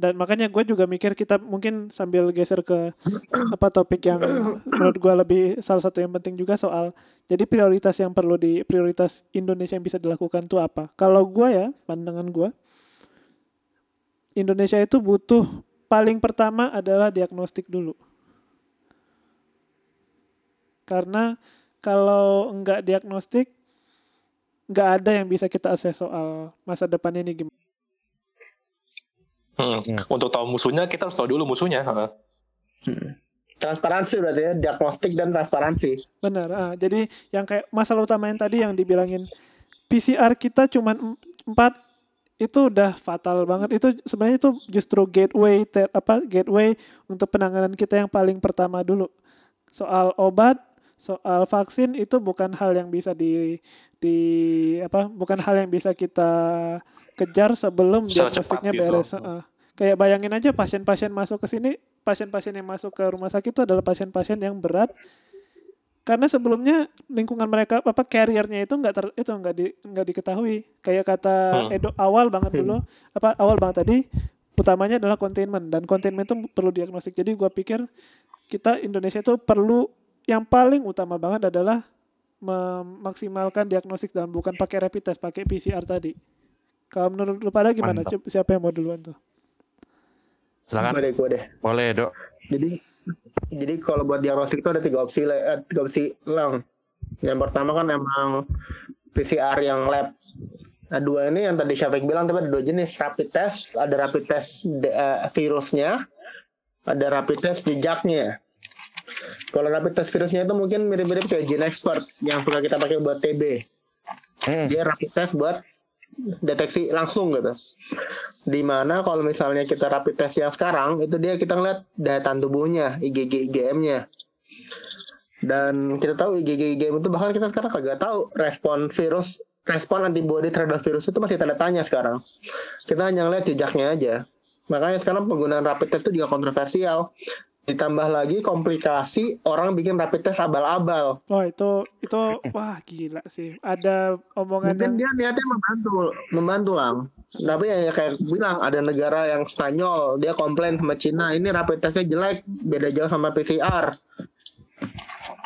dan makanya gue juga mikir kita mungkin sambil geser ke apa topik yang menurut gue lebih salah satu yang penting juga soal jadi prioritas yang perlu di prioritas Indonesia yang bisa dilakukan tuh apa? Kalau gue ya pandangan gue Indonesia itu butuh paling pertama adalah diagnostik dulu. Karena kalau enggak diagnostik nggak ada yang bisa kita akses soal masa depan ini gimana Hmm. Hmm. Untuk tahu musuhnya kita harus tahu dulu musuhnya. Heeh. Transparansi berarti ya, diagnostik dan transparansi. Benar. ah, jadi yang kayak masalah utama yang tadi yang dibilangin PCR kita cuman em- empat itu udah fatal banget. Itu sebenarnya itu justru gateway te- apa gateway untuk penanganan kita yang paling pertama dulu. Soal obat, soal vaksin itu bukan hal yang bisa di di apa bukan hal yang bisa kita kejar sebelum diagnostiknya gitu. beres. ah. Kayak bayangin aja pasien-pasien masuk ke sini, pasien-pasien yang masuk ke rumah sakit itu adalah pasien-pasien yang berat karena sebelumnya lingkungan mereka apa carriernya itu nggak ter, itu nggak di nggak diketahui kayak kata Hmm. Edo awal banget dulu apa awal banget tadi utamanya adalah containment dan containment itu perlu diagnostik jadi gua pikir kita Indonesia itu perlu yang paling utama banget adalah memaksimalkan diagnostik dan bukan pakai rapid test pakai PCR tadi kalau menurut lu pada gimana Mantap. Siapa yang mau duluan tuh Gue Silakan. deh, gue deh. Boleh, Dok. Jadi jadi kalau buat diagnostik itu ada tiga opsi le- eh, tiga opsi lang. Yang pertama kan emang PCR yang lab. Nah, dua ini yang tadi Syafiq bilang tapi ada dua jenis rapid test, ada rapid test de- eh, virusnya, ada rapid test jejaknya. Kalau rapid test virusnya itu mungkin mirip-mirip kayak Gene Expert yang suka kita pakai buat TB. Hmm. Dia rapid test buat deteksi langsung gitu. Di mana kalau misalnya kita rapid test yang sekarang itu dia kita ngeliat daya tahan tubuhnya, IgG IgM-nya. Dan kita tahu IgG IgM itu bahkan kita sekarang kagak tahu respon virus, respon antibody terhadap virus itu masih tanda tanya sekarang. Kita hanya ngeliat jejaknya aja. Makanya sekarang penggunaan rapid test itu juga kontroversial. Ditambah lagi komplikasi orang bikin rapid test abal-abal. Wah itu itu wah gila sih. Ada omongan Mungkin yang dia niatnya membantu, membantu lang. Tapi ya, ya kayak bilang ada negara yang Spanyol dia komplain sama Cina ini rapid testnya jelek, beda jauh sama PCR.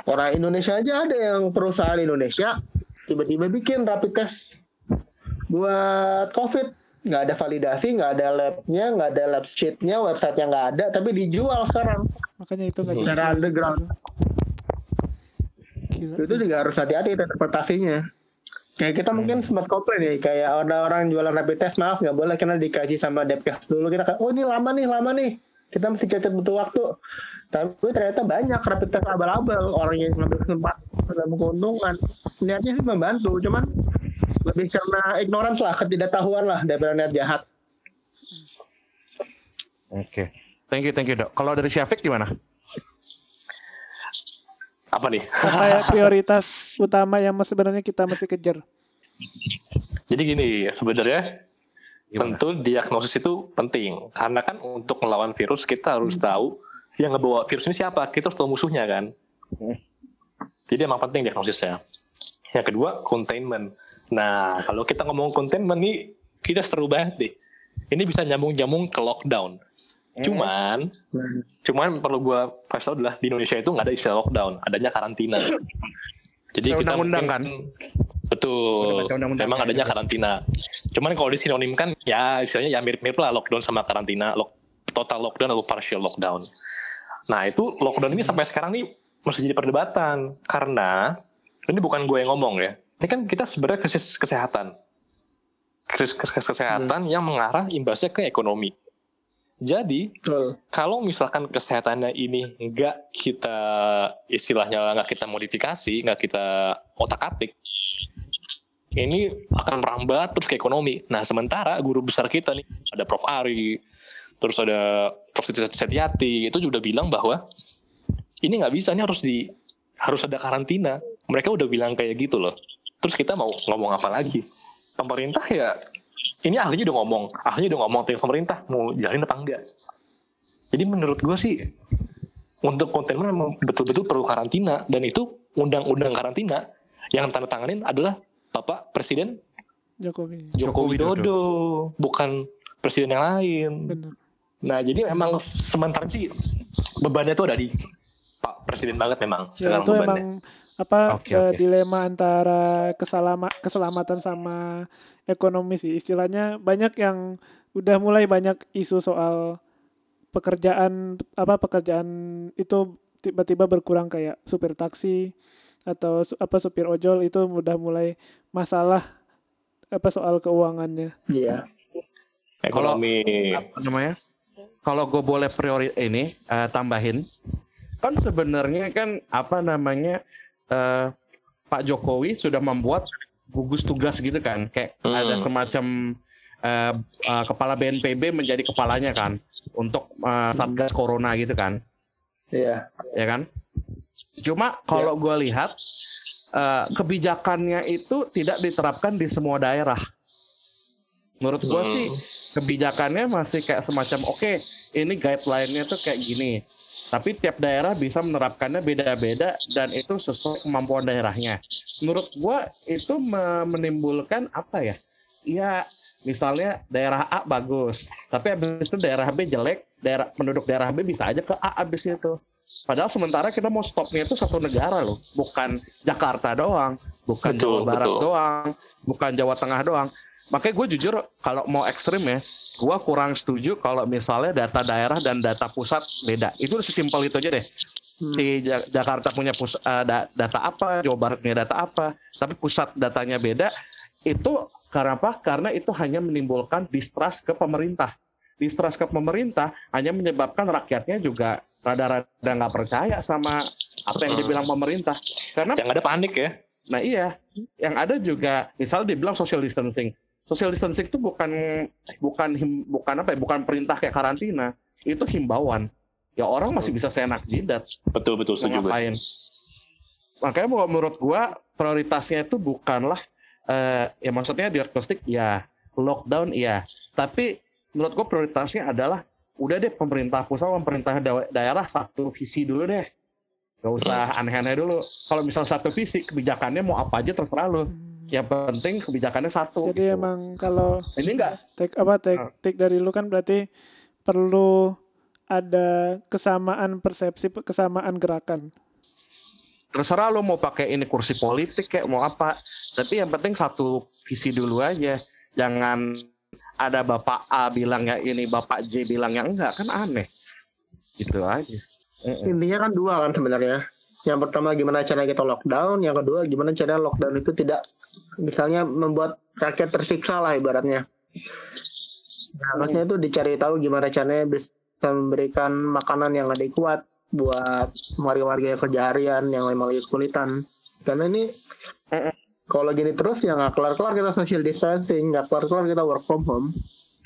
Orang Indonesia aja ada yang perusahaan Indonesia tiba-tiba bikin rapid test buat COVID nggak ada validasi, nggak ada labnya, nggak ada lab sheetnya, websitenya nggak ada, tapi dijual sekarang. Makanya itu nggak secara jelas. underground. Gila itu sih. juga harus hati-hati interpretasinya. Kayak kita mungkin sempat komplain ya kayak ada orang jualan rapid test maaf nggak boleh karena dikaji sama Depkes dulu. Kita kayak oh ini lama nih lama nih. Kita mesti cacat butuh waktu. Tapi ternyata banyak rapid test abal-abal. Orang yang ngambil kesempatan dalam keuntungan. Niatnya sih membantu cuman lebih karena ignorance lah ketidaktahuan lah daripada niat jahat Oke. Thank you, thank you, Dok. Kalau dari Syafiq gimana? Apa nih? apa ya prioritas utama yang sebenarnya kita mesti kejar Jadi gini, sebenarnya tentu diagnosis itu penting karena kan untuk melawan virus kita harus tahu yang ngebawa virus ini siapa. Kita harus tahu musuhnya kan. Jadi emang penting diagnosisnya. Yang kedua, containment. Nah, kalau kita ngomong containment nih, kita seru banget deh. Ini bisa nyambung-nyambung ke lockdown. Cuman, cuman perlu gua kasih tau adalah di Indonesia itu nggak ada istilah lockdown, adanya karantina. Jadi kita undang-undang mungkin- Udah Betul. baca undang-undang Memang ya. adanya karantina. Cuman kalau disinonimkan ya istilahnya ya mirip-mirip lah lockdown sama karantina, lock, total lockdown atau partial lockdown. Nah itu lockdown ini sampai sekarang nih masih jadi perdebatan karena ini bukan gue yang ngomong ya. Ini kan kita sebenarnya krisis kesehatan. Krisis kesehatan yang mengarah imbasnya ke ekonomi. Jadi Betul. kalau misalkan kesehatannya ini nggak kita istilahnya nggak kita modifikasi, nggak kita otak-atik, ini akan merambat terus ke ekonomi. Nah sementara guru besar kita nih ada Prof Ari, terus ada Prof Siti Setiati itu juga bilang bahwa ini nggak bisa, ini harus di harus ada karantina. Mereka udah bilang kayak gitu loh. Terus kita mau ngomong apa lagi? Pemerintah ya ini ahlinya udah ngomong, ahlinya udah ngomong tim pemerintah mau jalanin apa enggak. Jadi menurut gue sih untuk memang betul-betul perlu karantina dan itu undang-undang karantina yang tanda tanganin adalah Bapak Presiden Jokowi Joko Widodo, bukan presiden yang lain. benar Nah jadi memang sementara sih bebannya tuh ada di Pak Presiden banget memang ya sekarang itu bebannya. emang apa Oke, eh, oke. dilema antara keselama keselamatan sama ekonomi sih istilahnya banyak yang udah mulai banyak isu soal pekerjaan apa pekerjaan itu tiba-tiba berkurang kayak supir taksi atau su- apa supir ojol itu udah mulai masalah apa soal keuangannya Iya. Ekonomi. apa namanya? Kalau gue boleh priori ini eh, tambahin, kan sebenarnya kan apa namanya eh, Pak Jokowi sudah membuat gugus tugas gitu kan, kayak Hmm. ada semacam eh, eh, kepala BNPB menjadi kepalanya kan untuk eh, satgas corona gitu kan, Iya. ya kan? Cuma kalau gue lihat eh, kebijakannya itu tidak diterapkan di semua daerah. Menurut gue Hmm. sih kebijakannya masih kayak semacam oke ini guideline-nya tuh kayak gini. Tapi tiap daerah bisa menerapkannya beda-beda dan itu sesuai kemampuan daerahnya. Menurut gua itu me- menimbulkan apa ya? Ya misalnya daerah A bagus, tapi habis itu daerah B jelek, daerah penduduk daerah B bisa aja ke A habis itu. Padahal sementara kita mau stopnya itu satu negara loh, bukan Jakarta doang, bukan Betul, Jawa Barat betul. doang, bukan Jawa Tengah doang. Makanya gue jujur kalau mau ekstrim ya, gue kurang setuju kalau misalnya data daerah dan data pusat beda. Itu sesimpel itu aja deh. Si Ja- Jakarta punya pus- eh, da- data apa, Jawa Barat punya data apa, tapi pusat datanya beda. Itu karena apa? Karena itu hanya menimbulkan distrust ke pemerintah. Distrust ke pemerintah hanya menyebabkan rakyatnya juga rada-rada nggak percaya sama apa yang dibilang pemerintah. Karena Yang ada panik ya. Nah iya, yang ada juga misalnya dibilang social distancing. Social distancing itu bukan bukan him- bukan apa ya, bukan perintah kayak karantina. Itu himbauan. Ya orang masih bisa seenak jidat Betul betul setuju ngapain. Makanya mau- menurut gua prioritasnya itu bukanlah eh, ya maksudnya diagnostik ya, lockdown iya. Tapi menurut gua prioritasnya adalah udah deh pemerintah pusat pemerintah da- daerah satu visi dulu deh. Gak usah aneh-aneh dulu. Kalau misal satu visi kebijakannya mau apa aja terserah lo. Yang penting kebijakannya satu. jadi gitu. emang kalau ini enggak take apa take, Ah. take dari lu kan berarti perlu ada kesamaan persepsi kesamaan gerakan terserah lo mau pakai ini kursi politik kayak mau apa tapi yang penting satu visi dulu aja jangan ada bapak A bilangnya ini bapak J bilangnya enggak kan aneh gitu aja Intinya kan dua kan sebenarnya. Yang pertama gimana cara kita lockdown, yang kedua gimana cara lockdown itu tidak misalnya membuat rakyat tersiksa lah ibaratnya. Nah, Harusnya itu dicari tahu gimana caranya bisa memberikan makanan yang adekuat buat warga-warga yang kerja harian yang memang lagi kesulitan. Karena ini kalau gini terus ya nggak kelar-kelar kita social distancing, nggak kelar-kelar kita work from home.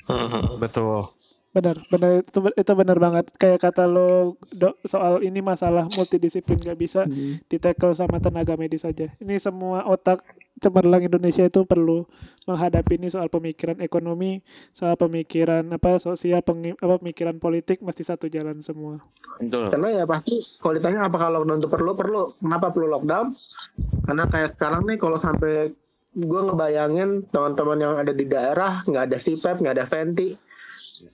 Mhm. betul Benar, benar itu itu benar banget. Kayak kata lo Dok, soal ini masalah multidisiplin gak bisa Hmm. ditackle sama tenaga medis saja. Ini semua otak cemerlang Indonesia itu perlu menghadapi ini soal pemikiran ekonomi, soal pemikiran apa sosial, pengi- apa pemikiran politik mesti satu jalan semua. Betul. Karena ya pasti kalau ditanya apakah lockdown itu perlu, perlu. Kenapa perlu lockdown? Karena kayak sekarang nih kalau sampai gue ngebayangin teman-teman yang ada di daerah nggak ada CPAP, nggak ada venti,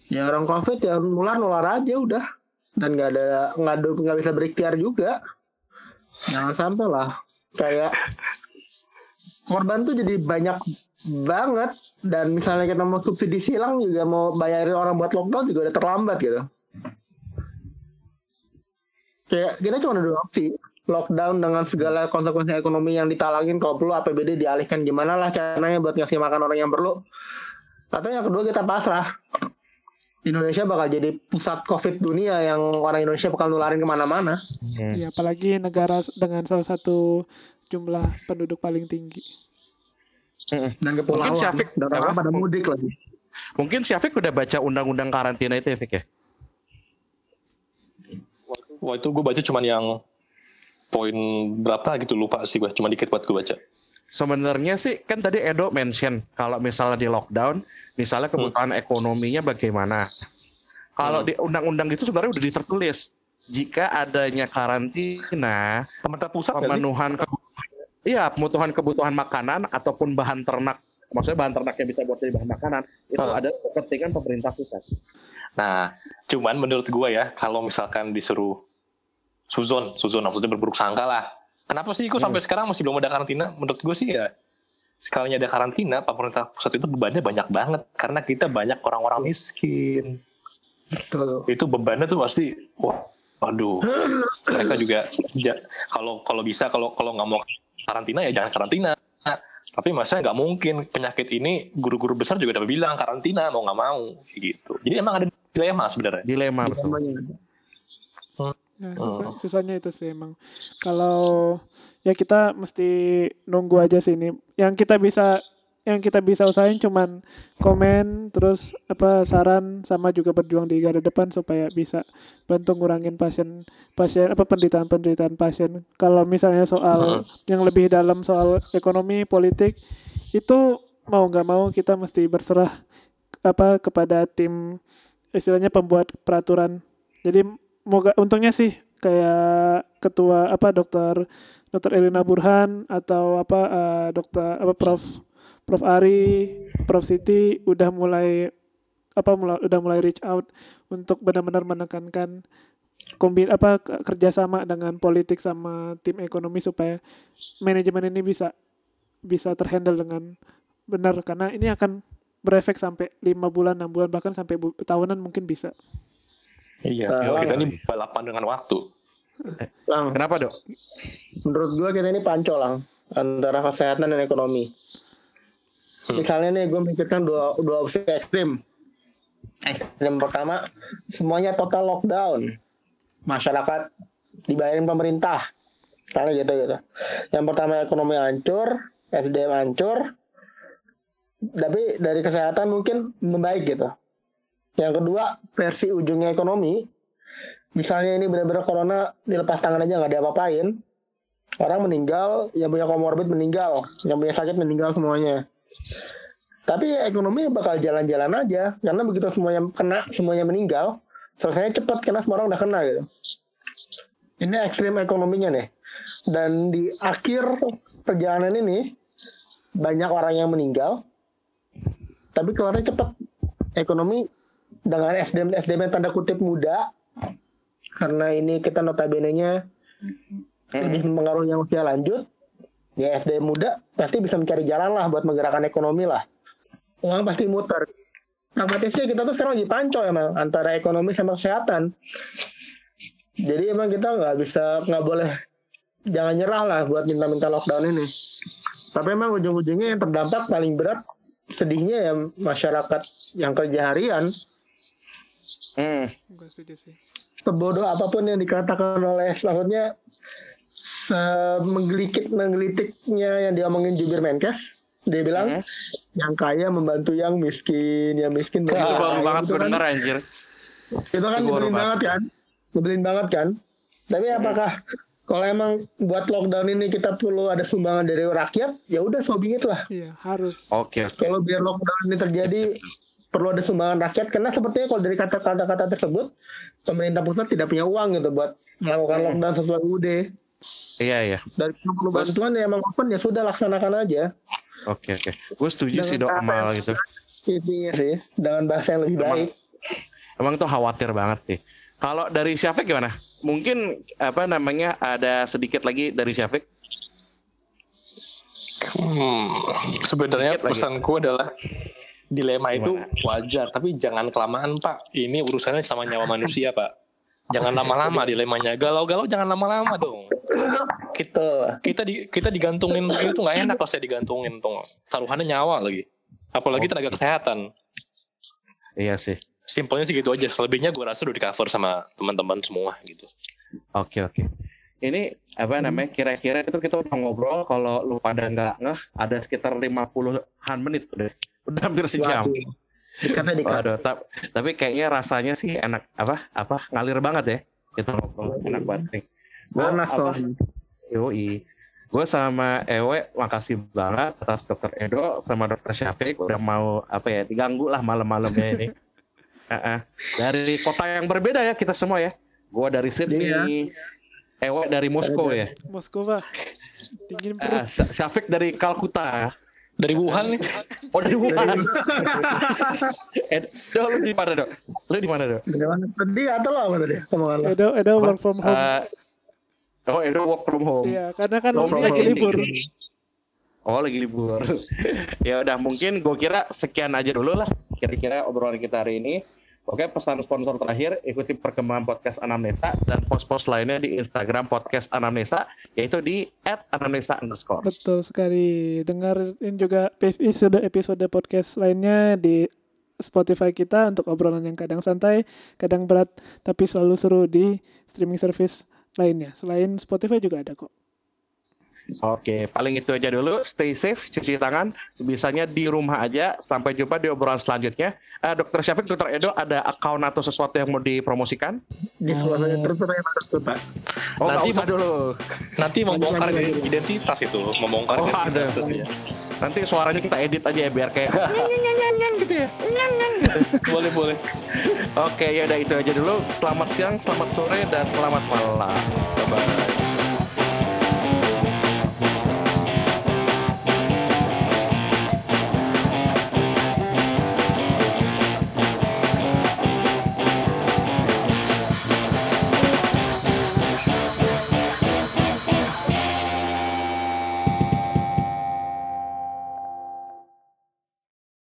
ya orang COVID ya nular nular aja udah dan nggak ada nggak ada nggak bisa berikhtiar juga. Jangan sampai lah kayak korban tuh jadi banyak banget. Dan misalnya kita mau subsidi silang juga mau bayarin orang buat lockdown juga udah terlambat gitu. Kayak kita cuma ada dua opsi. Lockdown dengan segala konsekuensi ekonomi yang ditalangin kalau perlu APBD dialihkan gimana lah caranya buat ngasih makan orang yang perlu. Atau yang kedua kita pasrah. Indonesia bakal jadi pusat COVID dunia yang orang Indonesia bakal nularin ke mana-mana. Hmm. Ya, apalagi negara dengan salah satu jumlah penduduk paling tinggi. dan kepulauan Mungkin Syafiq, dan orang pada mudik lagi Mungkin Syafiq udah baca undang-undang karantina itu ya, Fik ya? Wah itu gue baca cuman yang poin berapa gitu lupa sih gue, cuma dikit buat gue baca. Sebenarnya sih kan tadi Edo mention kalau misalnya di lockdown, misalnya kebutuhan ekonominya bagaimana. Kalau Hmm. di undang-undang itu sebenarnya udah ditertulis jika adanya karantina, Pemerintah pusat pemenuhan kebutuhan, iya pemenuhan kebutuhan makanan ataupun bahan ternak, maksudnya bahan ternak yang bisa buat jadi bahan makanan itu Ah. ada kepentingan pemerintah pusat. Nah, cuman menurut gue ya, kalau misalkan disuruh suzon, suzon maksudnya berburuk sangka lah. Kenapa sih kok sampai sekarang masih belum ada karantina? Menurut gue sih ya, sekalinya ada karantina, pemerintah pusat itu bebannya banyak banget. Karena kita banyak orang-orang miskin. Betul. Itu bebannya tuh pasti, wah, waduh. Mereka juga, kalau kalau bisa, kalau kalau nggak mau karantina ya jangan karantina. Tapi masalahnya nggak mungkin penyakit ini guru-guru besar juga udah bilang karantina mau nggak mau gitu. Jadi emang ada dilema sebenarnya. Dilema betul. Namanya. Nah, Oh. susah- susahnya itu sih emang. Kalau ya kita mesti nunggu aja sih ini. Yang kita bisa yang kita bisa usahain cuman komen terus apa saran sama juga berjuang di garda depan supaya bisa bantu ngurangin pasien pasien apa penderitaan penderitaan pasien. Kalau misalnya soal yang lebih dalam soal ekonomi politik itu mau nggak mau kita mesti berserah apa kepada tim istilahnya pembuat peraturan. Jadi moga untungnya sih kayak ketua apa dokter dokter Elina Burhan atau apa eh, dokter apa Prof Prof Ari Prof Siti udah mulai apa mulai udah mulai reach out untuk benar-benar menekankan kombin apa ke- kerjasama dengan politik sama tim ekonomi supaya manajemen ini bisa bisa terhandle dengan benar karena ini akan berefek sampai lima bulan enam bulan bahkan sampai bu- tahunan mungkin bisa Iya, Nah, kita ini balapan dengan waktu. Lang, Kenapa dok? menurut gua kita ini pancolang antara kesehatan dan ekonomi. Hmm. Misalnya nih gue mikirkan dua, dua opsi ekstrim. Ekstrim pertama, semuanya total lockdown. Masyarakat dibayarin pemerintah. Karena gitu gitu. Yang pertama ekonomi hancur, SDM hancur. Tapi dari kesehatan mungkin membaik gitu. Yang kedua, versi ujungnya ekonomi. Misalnya ini benar-benar corona dilepas tangan aja nggak diapa-apain. Orang meninggal, yang punya komorbid meninggal, yang punya sakit meninggal semuanya. Tapi ya ekonomi bakal jalan-jalan aja karena begitu semuanya kena, semuanya meninggal, selesainya cepat karena semua orang udah kena gitu. Ini ekstrim ekonominya nih. Dan di akhir perjalanan ini banyak orang yang meninggal, tapi keluarnya cepat. Ekonomi dengan SDM SDM yang tanda kutip muda, karena ini kita notabene-nya lebih mempengaruhi yang usia lanjut, ya SDM muda pasti bisa mencari jalan lah buat menggerakkan ekonomi lah. Uang pasti muter. Pragmatisnya kita tuh sekarang lagi panco emang antara ekonomi sama kesehatan. Jadi emang kita nggak bisa nggak boleh jangan nyerah lah buat minta-minta lockdown ini. Tapi emang ujung-ujungnya yang terdampak paling berat sedihnya ya masyarakat yang kerja harian Hmm. Gue setuju sih. sebodoh apa pun yang dikatakan oleh maksudnya semenggelitik menggelitiknya yang diomongin jubir Menkes Dia bilang Hmm. yang kaya membantu yang miskin, yang miskin Itu membantu kaya. banget Itu kan, denger anjir. itu kan Itu nyebelin banget. kan, nyebelin banget kan. Tapi apakah kalau emang buat lockdown ini kita perlu ada sumbangan dari rakyat, ya udah so be it lah. Iya, harus. Oke, oke. Kalau biar lockdown ini terjadi perlu ada sumbangan rakyat karena sepertinya kalau dari kata-kata tersebut pemerintah pusat tidak punya uang gitu buat melakukan Hmm. lockdown sesuai UUD. Iya, iya. Perlu bantuan ya emang open ya sudah laksanakan aja. Oke, oke. Gue setuju Dengan sih dok yang- gitu. Intinya sih dengan bahasa yang lebih Emang- baik. Emang tuh khawatir banget sih. Kalau dari Syafiq gimana? Mungkin apa namanya ada sedikit lagi dari Syafiq. Hmm, sebenarnya Sedikit lagi. pesanku adalah dilema itu wajar, tapi jangan kelamaan Pak. Ini urusannya sama nyawa manusia Pak. Jangan lama-lama dilemanya. Galau-galau jangan lama-lama dong. Kita, kita di kita digantungin tuh nggak enak kalau saya digantungin tuh. Taruhannya nyawa lagi. Apalagi tenaga kesehatan. Iya sih. Simpelnya sih gitu aja. Selebihnya gue rasa udah di cover sama teman-teman semua gitu. Oke, oke. Ini apa namanya? Kira-kira itu kita udah ngobrol kalau lu pada nggak ngeh ada sekitar 50-an menit udah. Udah hampir sejam. Waduh. Dekatnya dekat. Waduh, ta- tapi kayaknya rasanya sih enak apa apa ngalir banget ya kita ngobrol enak banget nih. Gua Panas. Yoi. Gue sama Ewe makasih banget atas dokter Edo sama dokter Syafiq udah mau apa ya diganggu lah malam-malamnya ini. Heeh. Dari kota yang berbeda ya kita semua ya. Gue dari Sydney, Ewe dari Moskow ya. Perut. Ah, Sy- Syafiq dari Kalkuta. Dari Wuhan nih. Oh dari Wuhan. Ed, Dok, lu di mana dok? Lu di mana dok? Tadi atau lo apa tadi? Omongan lo. Edo, Edo work from home. Eh, oh Edo work from home. Iya, karena kan lagi home. libur. Oh lagi libur. ya udah mungkin gue kira sekian aja dulu lah kira-kira obrolan kita hari ini. Oke pesan sponsor terakhir ikuti perkembangan podcast Anamnesa dan post-post lainnya di Instagram podcast Anamnesa yaitu di @anamnesa underscore. Betul sekali. Dengerin juga episode episode podcast lainnya di Spotify kita untuk obrolan yang kadang santai, kadang berat, tapi selalu seru di streaming service lainnya. Selain Spotify juga ada kok. Oke, paling itu aja dulu. Stay safe, cuci tangan. Sebisanya di rumah aja. Sampai jumpa di obrolan selanjutnya. Eh, Dokter Syafiq, Dokter Edo, ada account atau sesuatu yang mau dipromosikan? Di sebelah saya terus terus pak. Oh, Nanti usah mau- dulu. Nanti membongkar identitas itu, membongkar Oh, identitas. ada. Iya. Nanti suaranya kita edit aja ya biar kayak gitu ya. boleh boleh. Oke, ya udah itu aja dulu. Selamat siang, selamat sore, dan selamat malam. Bye bye.